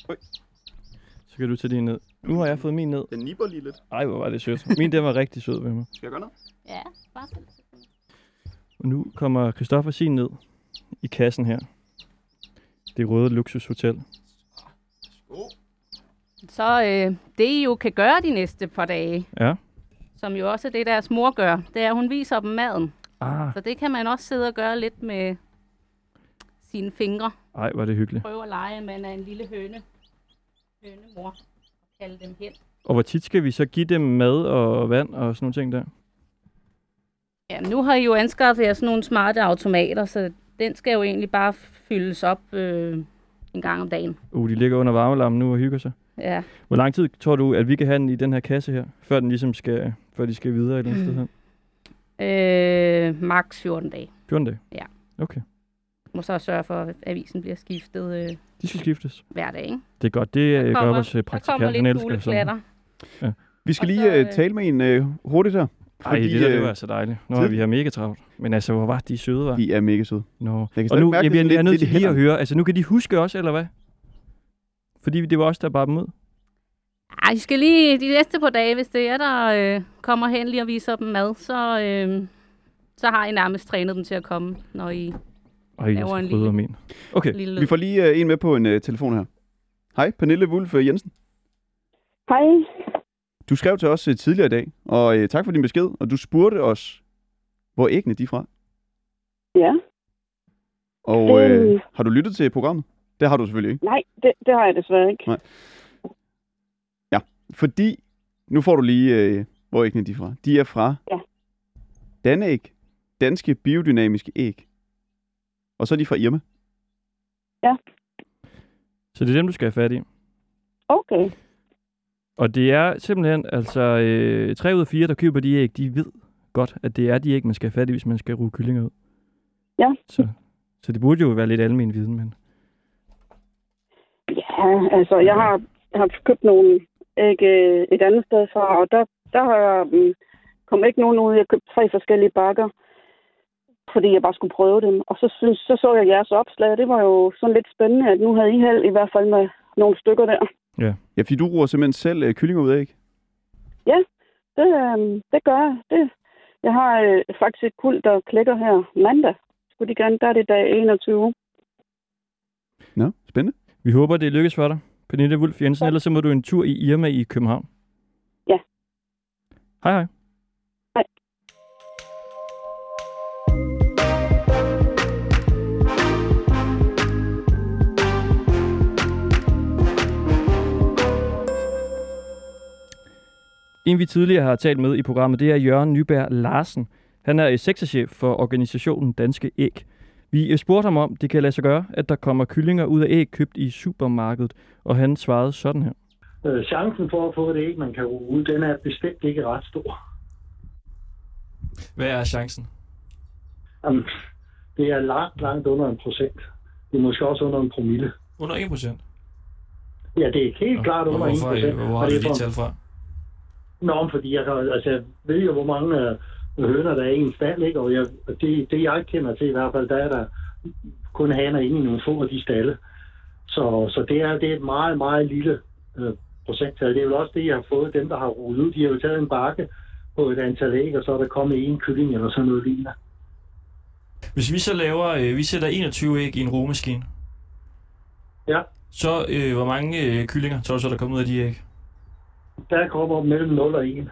øj. Så kan du tage din ned. Nu har jeg fået min ned. Den nipper lige lidt. Ej, hvor var det sødt. Min, den var rigtig sød ved mig. Skal jeg gøre noget? Ja, bare så. Og nu kommer Christoffer sin ned i kassen her. Det røde luksushotel. Så øh, det I jo kan gøre de næste par dage, Ja. Som jo også er det, deres mor gør, det er, at hun viser dem maden. Ah, Så det kan man også sidde og gøre lidt med sine fingre. ej, hvor er det hyggeligt. Prøve at lege, at man er en lille høne. Hønemor. Og kalde dem hen. Og hvor tit skal vi så give dem mad og vand og sådan nogle ting der? Ja, nu har I jo anskaffet jer sådan nogle smarte automater, så den skal jo egentlig bare fyldes op øh, en gang om dagen. Uh, de ligger under varmelampen nu og hygger sig. Ja, Hvor lang tid tror du, at vi kan have den i den her kasse her, før den ligesom skal, før de skal videre et eller andet sted hen? øh, max 14 dage. 14 dage? Ja. Okay. Må så sørge for, at avisen bliver skiftet øh, De skal skiftes. hver dag. Ikke? Det er godt. Det Der øh, gør kommer- vores øh, Der praktikant. kommer lidt sådan. fugle Vi skal Og lige så, øh, øh, tale med en øh, hurtigt her. Ej, det der, det var så dejligt. Nu har tid- vi her mega travlt. Men altså, hvor var de søde, var? De er mega søde. Nå. Jeg kan Og nu, mærke jeg, jeg er lidt- nødt til lige at høre. Altså, nu kan de huske os, eller hvad? Fordi det var os, der bar dem ud. Ej, I skal lige de næste par dage, hvis det er, der øh, kommer hen lige og viser dem mad, så, øh, så har I nærmest trænet dem til at komme, når I Ej, jeg Laver en lille- om en. Okay. lille lyd. Vi får lige øh, en med på en øh, telefon her. Hej, Pernille Wulf øh, Jensen. Hej. Du skrev til os øh, tidligere i dag, og øh, tak for din besked. Og du spurgte os, hvor æggene de er fra. Ja. Og øh, Øh. har du lyttet til programmet? Det har du selvfølgelig ikke. Nej, det, det har jeg desværre ikke. Nej. Fordi, nu får du lige, øh, hvor æggene de er fra. De er fra Ja. Danæg, danske biodynamiske æg. Og så er de fra Irma. Så det er dem, du skal have fat i. Okay. Og det er simpelthen, altså, øh, tre ud af fire, der køber de æg, de ved godt, at det er de æg, man skal have fat i, hvis man skal ruge kyllinger ud. Ja. Så, så det burde jo være lidt almen viden, men... Ja, altså, jeg har, jeg har købt nogle æg øh, et andet sted fra, og der, der har jeg, mm, kom ikke nogen ud. Jeg købte tre forskellige bakker, fordi jeg bare skulle prøve dem. Og så, synes, så så jeg jeres opslag, og det var jo sådan lidt spændende, at nu havde I held i hvert fald med nogle stykker der. Ja, fordi du ruer simpelthen selv øh, kyllinger ud af æg. Det, øh, det gør jeg. Det. Jeg har øh, faktisk et kuld, der klikker her mandag. Skulle de gerne, der er det dag 21. Nå, spændende. Vi håber, det lykkes for dig, Pernille Wulf Jensen. Ja. Ellers så må du en tur i Irma i København. Ja. Hej hej. hej. En, vi tidligere har talt med i programmet, det er Jørgen Nyberg Larsen. Han er sektorchef for organisationen Danske Æg. Vi spurgte ham om, det kan lade sig gøre, at der kommer kyllinger ud af æg købt i supermarkedet, og han svarede sådan her. Øh, chancen for at få et æg, man kan ud, den er bestemt ikke ret stor. Hvad er chancen? Jamen, det er langt, langt under en procent. Det er måske også under en promille. Under 1 procent? Ja, det er helt klart under 1 procent. Hvor har du de tal fra? Nå, fordi jeg, kan, altså, jeg ved jo, hvor mange øh, høner, der er i en stald, ikke? og jeg, det, det jeg kender til i hvert fald, der er der kun haner inde i nogle få af de stalle. Så, så det, er, det er et meget, meget lille øh, procenttal. Det er jo også det, jeg har fået, dem der har rullet ud. De har jo taget en bakke på et antal æg, og så er der kommet en kylling eller sådan noget lignende. Hvis vi så laver, øh, vi sætter 21 æg i en rugemaskine, Ja, så øh, hvor mange øh, kyllinger tror du så, der kommer ud af de æg? der kommer mellem 0 og 1.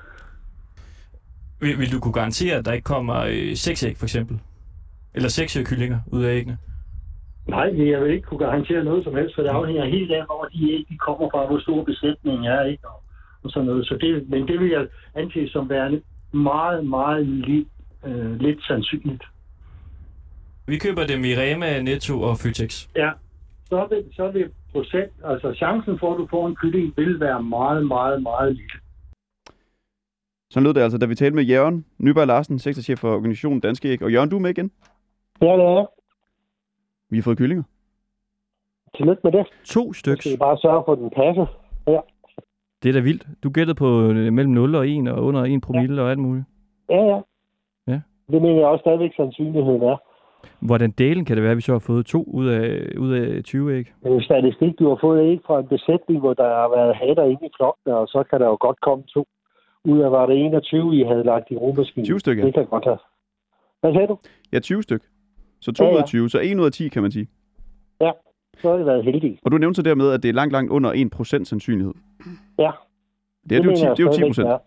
Vil, vil du kunne garantere, at der ikke kommer øh, 6 æg, for eksempel? Eller 6 kyllinger ud af æggene? Nej, jeg vil ikke kunne garantere noget som helst, for det afhænger helt af, hvor de æg de kommer fra, hvor stor besætningen er, ikke? Og, og sådan noget. Så det, men det vil jeg anse som værende meget, meget lidt, øh, lidt sandsynligt. Vi køber dem i Rema, Netto og Føtex. Ja, så vil, så vil procent, altså chancen for, at du får en kylling, vil være meget, meget, meget lille. Så lød det altså, da vi talte med Jørgen Nyberg Larsen, sektorchef for organisationen Danske Æg. Og Jørgen, du er med igen. Ja, det er. Vi har fået kyllinger. Tillykke med det. To styks. skal bare sørge for, at den passer. Ja, Det er da vildt. Du gættede på øh, mellem 0 og 1 og under 1 promille og alt muligt. ja, ja. Ja. Det mener jeg også stadigvæk sandsynligheden er. Hvordan delen kan det være, at vi så har fået to ud af, ud af 20 æg? Det er jo statistik, du har fået ikke fra en besætning, hvor der har været hatter inde i flokkene, og så kan der jo godt komme to. Ud af var det 21, I havde lagt i rummaskinen. 20 stykker. Det kan godt have. Hvad sagde du? Ja, 20 styk. Så 2 Ja, ja, ja. ud af 20, så 1 ud af 10, kan man sige. Ja, så har det været heldigt. Og du nævnte så dermed, at det er langt, langt under 1% sandsynlighed. Ja. Det er, det, mener jo 10, jeg det er jo 10 stadigvæk, procent. det er.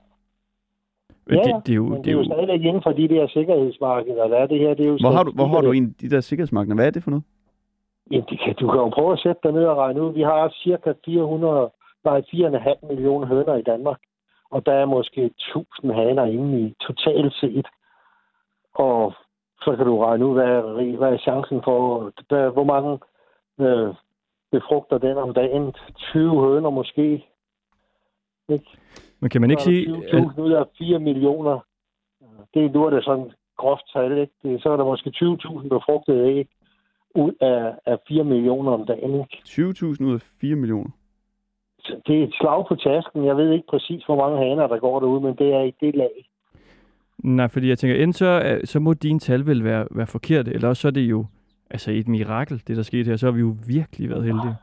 Ja, ja. Det, det, er jo, Men det det er jo stadigvæk inden for de der sikkerhedsmarkeder, der er det her. Det er jo Hvor har du, hvor har du en de der sikkerhedsmarkeder? Hvad er det for noget? Jamen, det kan, du kan jo prøve at sætte dig ned og regne ud. Vi har cirka 400, nej, 4,5 millioner høner i Danmark. Og der er måske 1000 haner inde i totalt set. Og så kan du regne ud, hvad er, hvad er chancen for, der, hvor mange øh, befrugter den om dagen. 20 høner måske. Ikke? Men kan man ikke sige... der 20.000 ud af 4 millioner. Det er nu er det sådan groft tal, ikke? Det, så er der måske 20.000 befrugtede æg ud af, af 4 millioner om dagen. Ikke? 20.000 ud af 4 millioner. Det er et slag på tasken. Jeg ved ikke præcis, hvor mange haner, der går derude, men det er i det lag. Nej, fordi jeg tænker, enten så, er- så må dine tal vel være, være forkerte, eller også så er det jo altså et mirakel, det der skete her. Så har vi jo virkelig været heldige.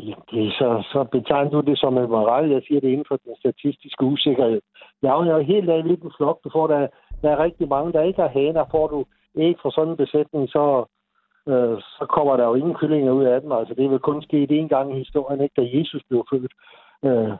Ja, det så, så betegner du det som en moral. Jeg siger det inden for den statistiske usikkerhed. Jeg afhænger helt af, hvilken flok du får. Der, der er rigtig mange, der ikke har haner. Får du æg fra sådan en besætning, så, øh, så kommer der jo ingen kyllinger ud af den. Altså, det vil kun ske én gang i historien, ikke, da Jesus blev født. Øh,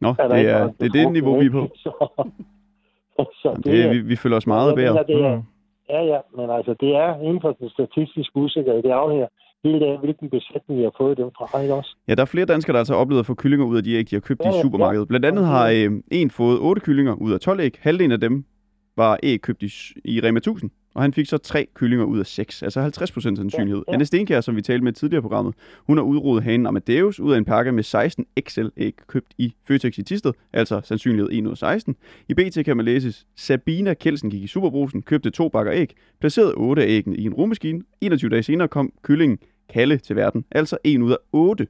Nå, er det er, det, er det niveau, vi er på. Så, så Jamen, Det, er- vi, vi føler os meget bedre. det er, Mm. Ja, ja, men altså, det er inden for den statistiske usikkerhed. Det afhænger helt af, hvilken besætning jeg har fået dem fra, ikke også? Ja, der er flere danskere, der altså har oplevet at få kyllinger ud af de æg, de har købt Ja, i supermarkedet. Blandt andet har øh, en fået 8 kyllinger ud af 12 æg. Halvdelen af dem var æg købt i, i Rema 1000, og han fik så tre kyllinger ud af 6, altså 50 procent sandsynlighed. Ja, ja. Anne Stenkjær, som vi talte med tidligere i programmet, hun har udrodet hanen Amadeus ud af en pakke med 16 XL-æg købt i Føtex i Tisted, altså sandsynlighed 1 ud af 16. I BT kan man læse, Sabina Kelsen gik i Superbrusen, købte to bakker æg, placerede 8 af æggene i en rummaskine. 21 dage senere kom kyllingen Kalle til verden, altså 1 ud af 8.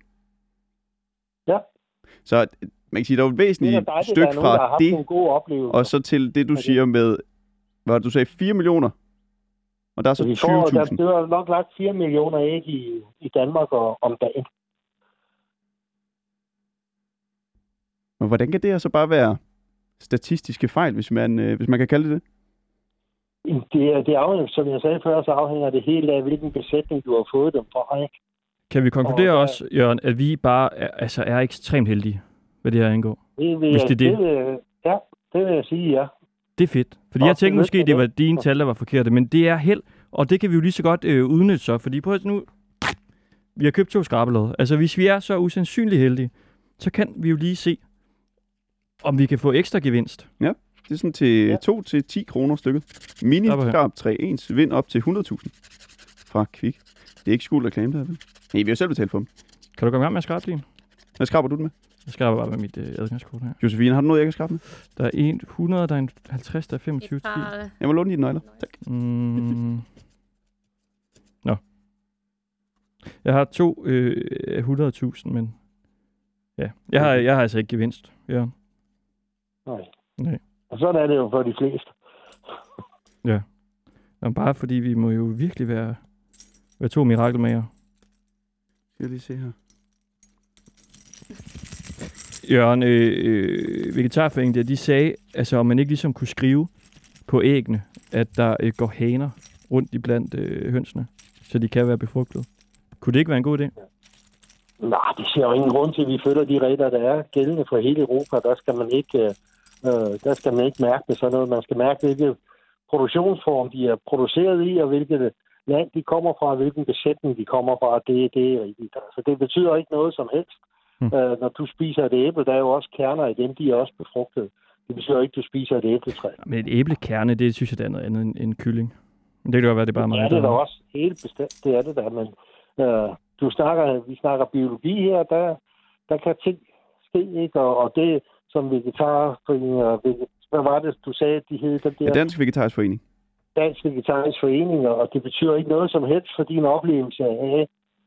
Ja. Så man kan sige, der er jo et Det er væsentligt dejligt, stykke er nogen, fra det, gode oplevelser. og så til det, du Okay. siger med, hvad du sagde, 4 millioner. Og der er så Så vi får, der 20.000. dør nok lagt 4 millioner æg i, i Danmark og, om dagen. Men hvordan kan det her så bare være statistiske fejl, hvis man, øh, hvis man kan kalde det det? Det, er- det afhænger, som jeg sagde før, så afhænger det helt af, hvilken besætning du har fået dem fra. Ikke? Kan vi konkludere Og der- også, Jørgen, at vi bare er, altså er ekstremt heldige, hvad det her angår? Det vil, Hvis det er det. det vil, ja, det vil jeg sige, ja. Det er fedt. Fordi Og jeg tænkte måske, det var dine tal, der var forkerte, men det er held, og det kan vi jo lige så godt øh, udnytte så, fordi prøv at nu, vi har købt to skrabelod. Altså hvis vi er så usandsynligt heldige, så kan vi jo lige se, om vi kan få ekstra gevinst. Det er sådan til Ja. 2 til 10 kroner stykket. Mini skarp 3 ens vind op til 100.000 fra Kvik. Det er ikke skuld reklame, der er vel? Nej, vi har jo selv betalt for dem. Kan du komme i gang med at skrabe din? Hvad skraber du den med? Jeg skraber bare med mit øh, adgangskort her. Josefine, har du noget, jeg kan skrabe med? Der er en 100, der er en 50, der er 25, Et 10. par, Jeg må låne dine nøgler. Tak. Mm. Nå. Jeg har to øh, 100.000, men... Ja, jeg har, jeg har altså ikke gevinst. Ja. Nej. Nej. Og sådan er det jo for de fleste. Jamen, bare fordi vi må jo virkelig være, være to mirakelmager. Skal jeg lige se her. Jørgen, øh, øh, vegetarforeningen der, de sagde, altså om man ikke ligesom kunne skrive på æggene, at der øh, går haner rundt i blandt øh, hønsene, så de kan være befrugtet. Kunne det ikke være en god idé? Nej, det ser jo ingen grund til, at vi følger de regler, der er gældende for hele Europa. Der skal man ikke, øh, øh der skal man ikke mærke med sådan noget. Man skal mærke, hvilken produktionsform de er produceret i, og hvilket land de kommer fra, og hvilken besætning de kommer fra. Det, det er rigtigt. Altså, det betyder ikke noget som helst. Hmm. Øh, når du spiser et æble, der er jo også kerner i dem, de er også befrugtet. Det betyder ikke, at du spiser et æbletræ. Men et æblekerne, det synes jeg, det er noget andet end, end kylling. Men det kan jo være, det er bare det mig. er det der- da også. Helt bestemt, det er det da. Men øh, du snakker, vi snakker biologi her, der, der kan ting ske, ikke? Og, og det, som vegetarforeninger, vege- hvad var det, du sagde, de hed? Den der Ja, Dansk Vegetarisk Forening. Dansk Vegetarisk Forening, og det betyder ikke noget som helst for din oplevelse af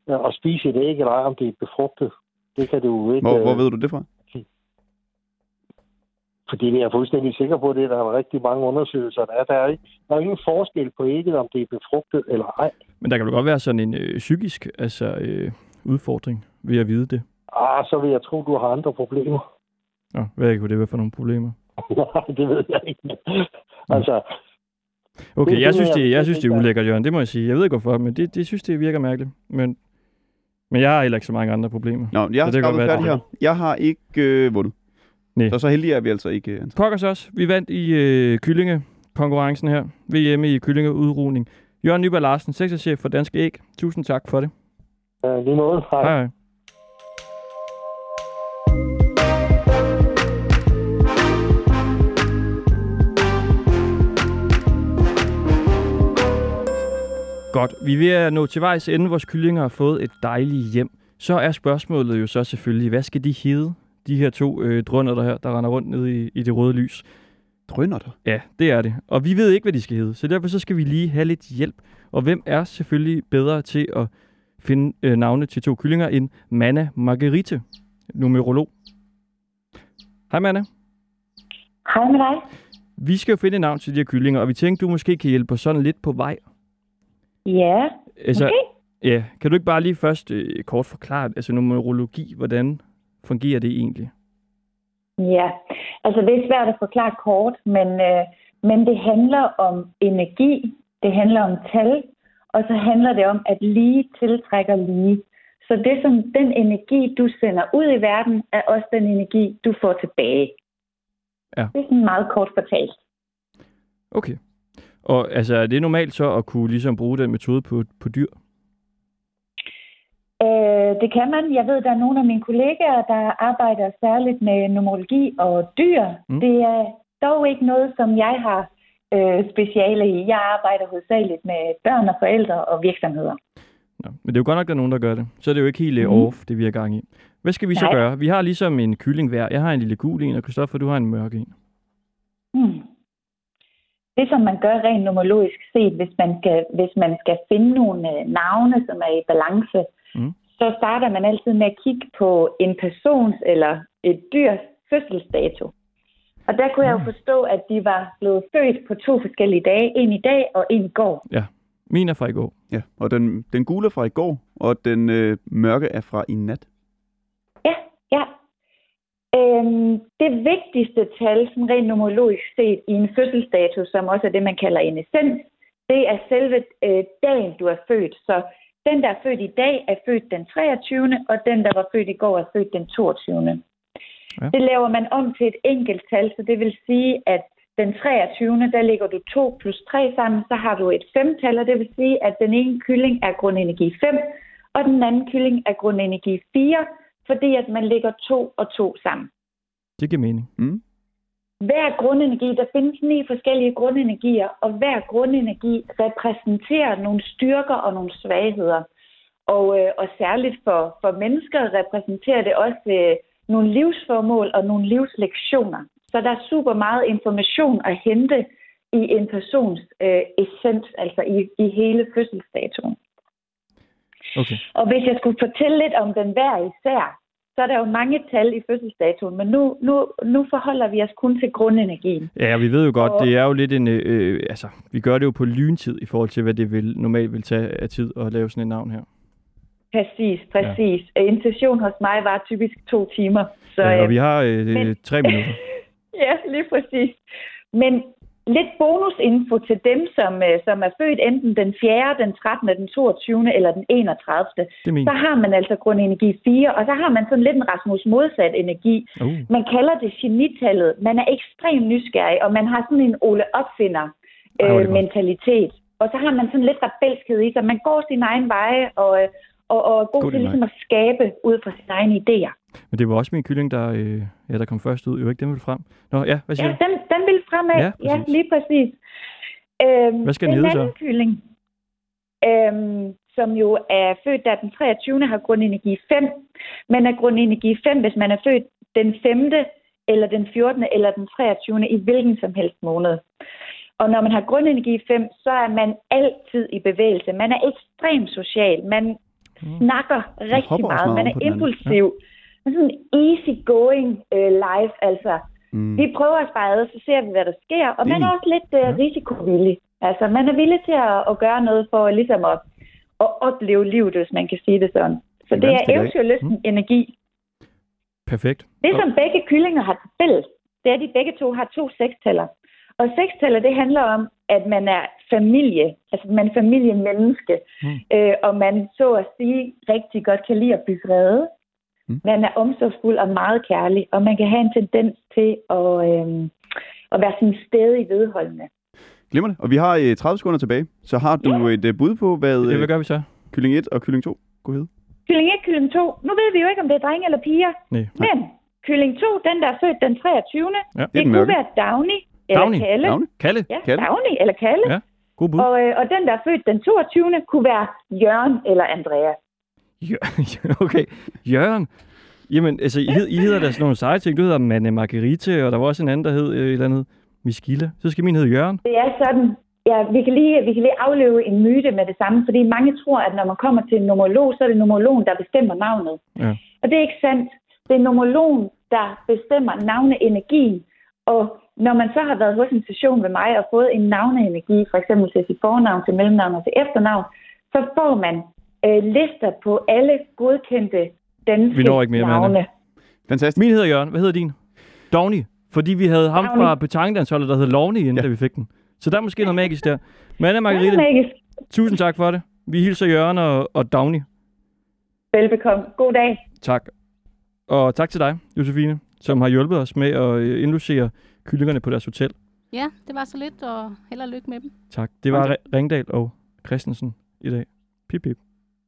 øh, at spise et æg, eller om det er befrugtet. Det kan du ikke... Hvor, hvor øh, ved du det fra? Fordi det er jeg fuldstændig sikker på, det er der er rigtig mange undersøgelser, der er. Der er, ikke, der er ingen forskel på ægget, om det er befrugtet eller ej. Men der kan vel godt være sådan en øh, psykisk altså, øh, udfordring ved at vide det. Ah, så vil jeg tro, du har andre problemer. Nå, hvad kunne det være for nogle problemer? Nej, det ved jeg ikke. altså, Okay, Det- jeg det synes, det, jeg det synes, det er er- ulækkert, Jørgen. Det må jeg sige. Jeg ved ikke hvorfor, men det, det synes, det virker mærkeligt. Men, men jeg har heller ikke så mange andre problemer. Nå, jeg har Så det godt være, her. Jeg har ikke øh, vundet. Nej. Så så heldige er vi altså ikke. Øh. Pokkers også. Vi vandt i øh, kyllingekonkurrencen her. VM i kyllingeudrugning. Jørgen Nyberg Larsen, sektorchef for Danske Æg. Tusind tak for det. øh, lige måde. Hej. Hej Godt. Vi er ved at nå til vejs ende. Vores kyllinger har fået et dejligt hjem. Så er spørgsmålet jo så selvfølgelig, hvad skal de hedde? De her to øh, drønner der her, der render rundt nede i, i det røde lys. Drønner der? Ja, det er det. Og vi ved ikke, hvad de skal hedde, så derfor så skal vi lige have lidt hjælp. Og hvem er selvfølgelig bedre til at finde øh, navne til to kyllinger end Manna Marguerite, numerolog. Hej Manna. Hej med dig. Vi skal jo finde et navn til de her kyllinger, og vi tænkte, du måske kan hjælpe os sådan lidt på vej. Ja, Altså, okay. ja, kan du ikke bare lige først øh, kort forklare, altså numerologi, hvordan fungerer det egentlig? Ja, altså det er svært at forklare kort, men, øh, men det handler om energi, det handler om tal, og så handler det om, at lige tiltrækker lige. Så det som den energi, du sender ud i verden, er også den energi, du får tilbage. Ja. Det er sådan meget kort fortalt. Okay. Og altså, er det normalt så at kunne ligesom bruge den metode på, på dyr? Øh, det kan man. Jeg ved, der er nogle af mine kollegaer, der arbejder særligt med numerologi og dyr. Mm. Mm. Det er dog ikke noget, som jeg har øh, speciale i. Jeg arbejder hovedsageligt med børn og forældre og virksomheder. Nå, men det er jo godt nok, der er nogen, der gør det. Så er det jo ikke helt mm. Off, det vi er gang i. Hvad skal vi så Nej. gøre? Vi har ligesom en kylling hver. Jeg har en lille gul en, og Christoffer, du har en mørk en. Hmm. Det, som man gør rent numerologisk set, hvis man skal, hvis man skal finde nogle øh, navne, som er i balance, Mm. så starter man altid med at kigge på en persons eller et dyrs fødselsdato. Og der kunne jeg jo forstå, at de var blevet født på to forskellige dage. En i dag og en i går. Ja, min er fra i går. Ja, og den, den gule er fra i går, og den øh, mørke er fra i nat. Ja, ja. Øhm, det vigtigste tal, sådan rent numerologisk set, i en fødselsdato, som også er det, man kalder en essens, det er selve øh, dagen, du er født. Så den, der er født i dag, er født den 23. og den, der var født i går, er født den 22. Ja. Det laver man om til et enkelt tal, så det vil sige, at den 23. der lægger du 2 plus 3 sammen, så har du et femtal, og det vil sige, at den ene kylling er grundenergi 5, og den anden kylling er grundenergi 4, fordi at man lægger 2 og 2 sammen. Det giver mening. Mm. hver grundenergi, der findes ni forskellige grundenergier, og hver grundenergi repræsenterer nogle styrker og nogle svagheder. Og, øh, og særligt for, for mennesker repræsenterer det også øh, nogle livsformål og nogle livslektioner. Så der er super meget information at hente i en persons øh, essens, altså i, i hele fødselsdatoen. Okay. Og hvis jeg skulle fortælle lidt om den hver især, så er der jo mange tal i fødselsdatoen, men nu, nu, nu forholder vi os kun til grundenergien. Ja, vi ved jo godt, Og- det er jo lidt en... Øh, altså, vi gør det jo på lyntid i forhold til, hvad det vil, normalt vil tage af tid at lave sådan et navn her. Præcis, præcis. Ja. En session hos mig var typisk to timer. Så, ja, og øh, vi har øh, men- tre minutter. ja, lige præcis. Men lidt bonusinfo til dem, som, øh, som er født enten den 4., den 13., den 22. eller den 31. Det er min. Så har man altså grundenergi 4, og så har man sådan lidt en Rasmus modsat energi. Uh. Man kalder det genitallet. Man er ekstremt nysgerrig, og man har sådan en Ole Opfinder er øh, mentalitet. Og så har man sådan lidt rebelskhed i sig. Man går sin egen veje og, øh, og, og er god God til ligesom at skabe ud fra sine egne idéer. Men det var også min kylling, der, øh, ja, der kom først ud. Jo ikke, den vil frem. Nå, ja, hvad siger Ja, du? vil fremad. Ja, Ja, præcis. lige præcis. Øhm, Hvad skal den hedde så? kylling, øhm, som jo er født der den 23. har grundenergi 5. Man er grundenergi 5, hvis man er født den 5. eller den 14. eller den 23. i hvilken som helst måned. Og når man har grundenergi 5, så er man altid i bevægelse. Man er ekstremt social. Man snakker rigtig meget. meget Man er impulsiv. Man er sådan easy going uh, life, altså. Mm. Vi prøver bare ad, så ser vi, hvad der sker. Og man er også lidt uh, risikovillig. Altså, man er villig til at, at gøre noget for ligesom at, at opleve livet, hvis man kan sige det sådan. Så det er eventyrlysten Mm. energi. Perfekt. Det, som begge kyllinger har til fælles, det er, at de begge to har to sekstæller. Og sekstæller, det handler om, at man er familie, altså man er familiemenneske, Mm. øh, og man så at sige rigtig godt kan lide at bygge rede. Mm. Man er omsorgsfuld og meget kærlig, og man kan have en tendens til at, øh, at være sådan stedig vedholdende. Glimrende. Og vi har øh, 30 sekunder tilbage. Så har du et øh, bud på, hvad Det, øh, hvad gør vi så? kylling 1 og kylling 2 kunne hedde? Kylling 1, kylling 2. Nu ved vi jo ikke, om det er drenge eller piger. Nej. Men kylling 2, den der er født den 23. Ja. Det, den kunne mørke. være Downy eller Downy. Kalle. Dagny? Kalle? Ja, Kalle. Downy eller Kalle. Ja. God bud. Og, øh, og den, der er født den 22. kunne være Jørgen eller Andreas. Jør- okay. Jørgen. Jamen, altså, I, hed, I hedder da sådan nogle seje ting. Du hedder Manne Marguerite, og der var også en anden, der hed øh, et eller andet Miskille. Så skal min hedde Jørgen. Det er sådan, ja, vi kan, lige, vi kan lige afløve en myte med det samme, fordi mange tror, at når man kommer til en numerolog, så er det numerologen, der bestemmer navnet. Ja. Og det er ikke sandt. Det er numerologen, der bestemmer navneenergien. Og når man så har været hos en session med mig og fået en navneenergi, for eksempel til sit fornavn, til mellemnavn og til efternavn, så får man øh, lister på alle godkendte danske Vi når ikke mere, navne. Fantastisk. Min hedder Jørgen. Hvad hedder din? Downy. Fordi vi havde ham Downy. fra petangdansholdet, der hed Lovny, inden Ja. da vi fik den. Så der er måske noget magisk der. Det er Marguerite, magisk. tusind tak for det. Vi hilser Jørgen og, og Downy. Velbekomme. God dag. Tak. Og tak til dig, Josefine, som har hjulpet os med at øh, indlogere kyllingerne på deres hotel. Ja, det var så lidt, og held og lykke med dem. Tak. Det var Ringdal og Christensen i dag. Pip, pip.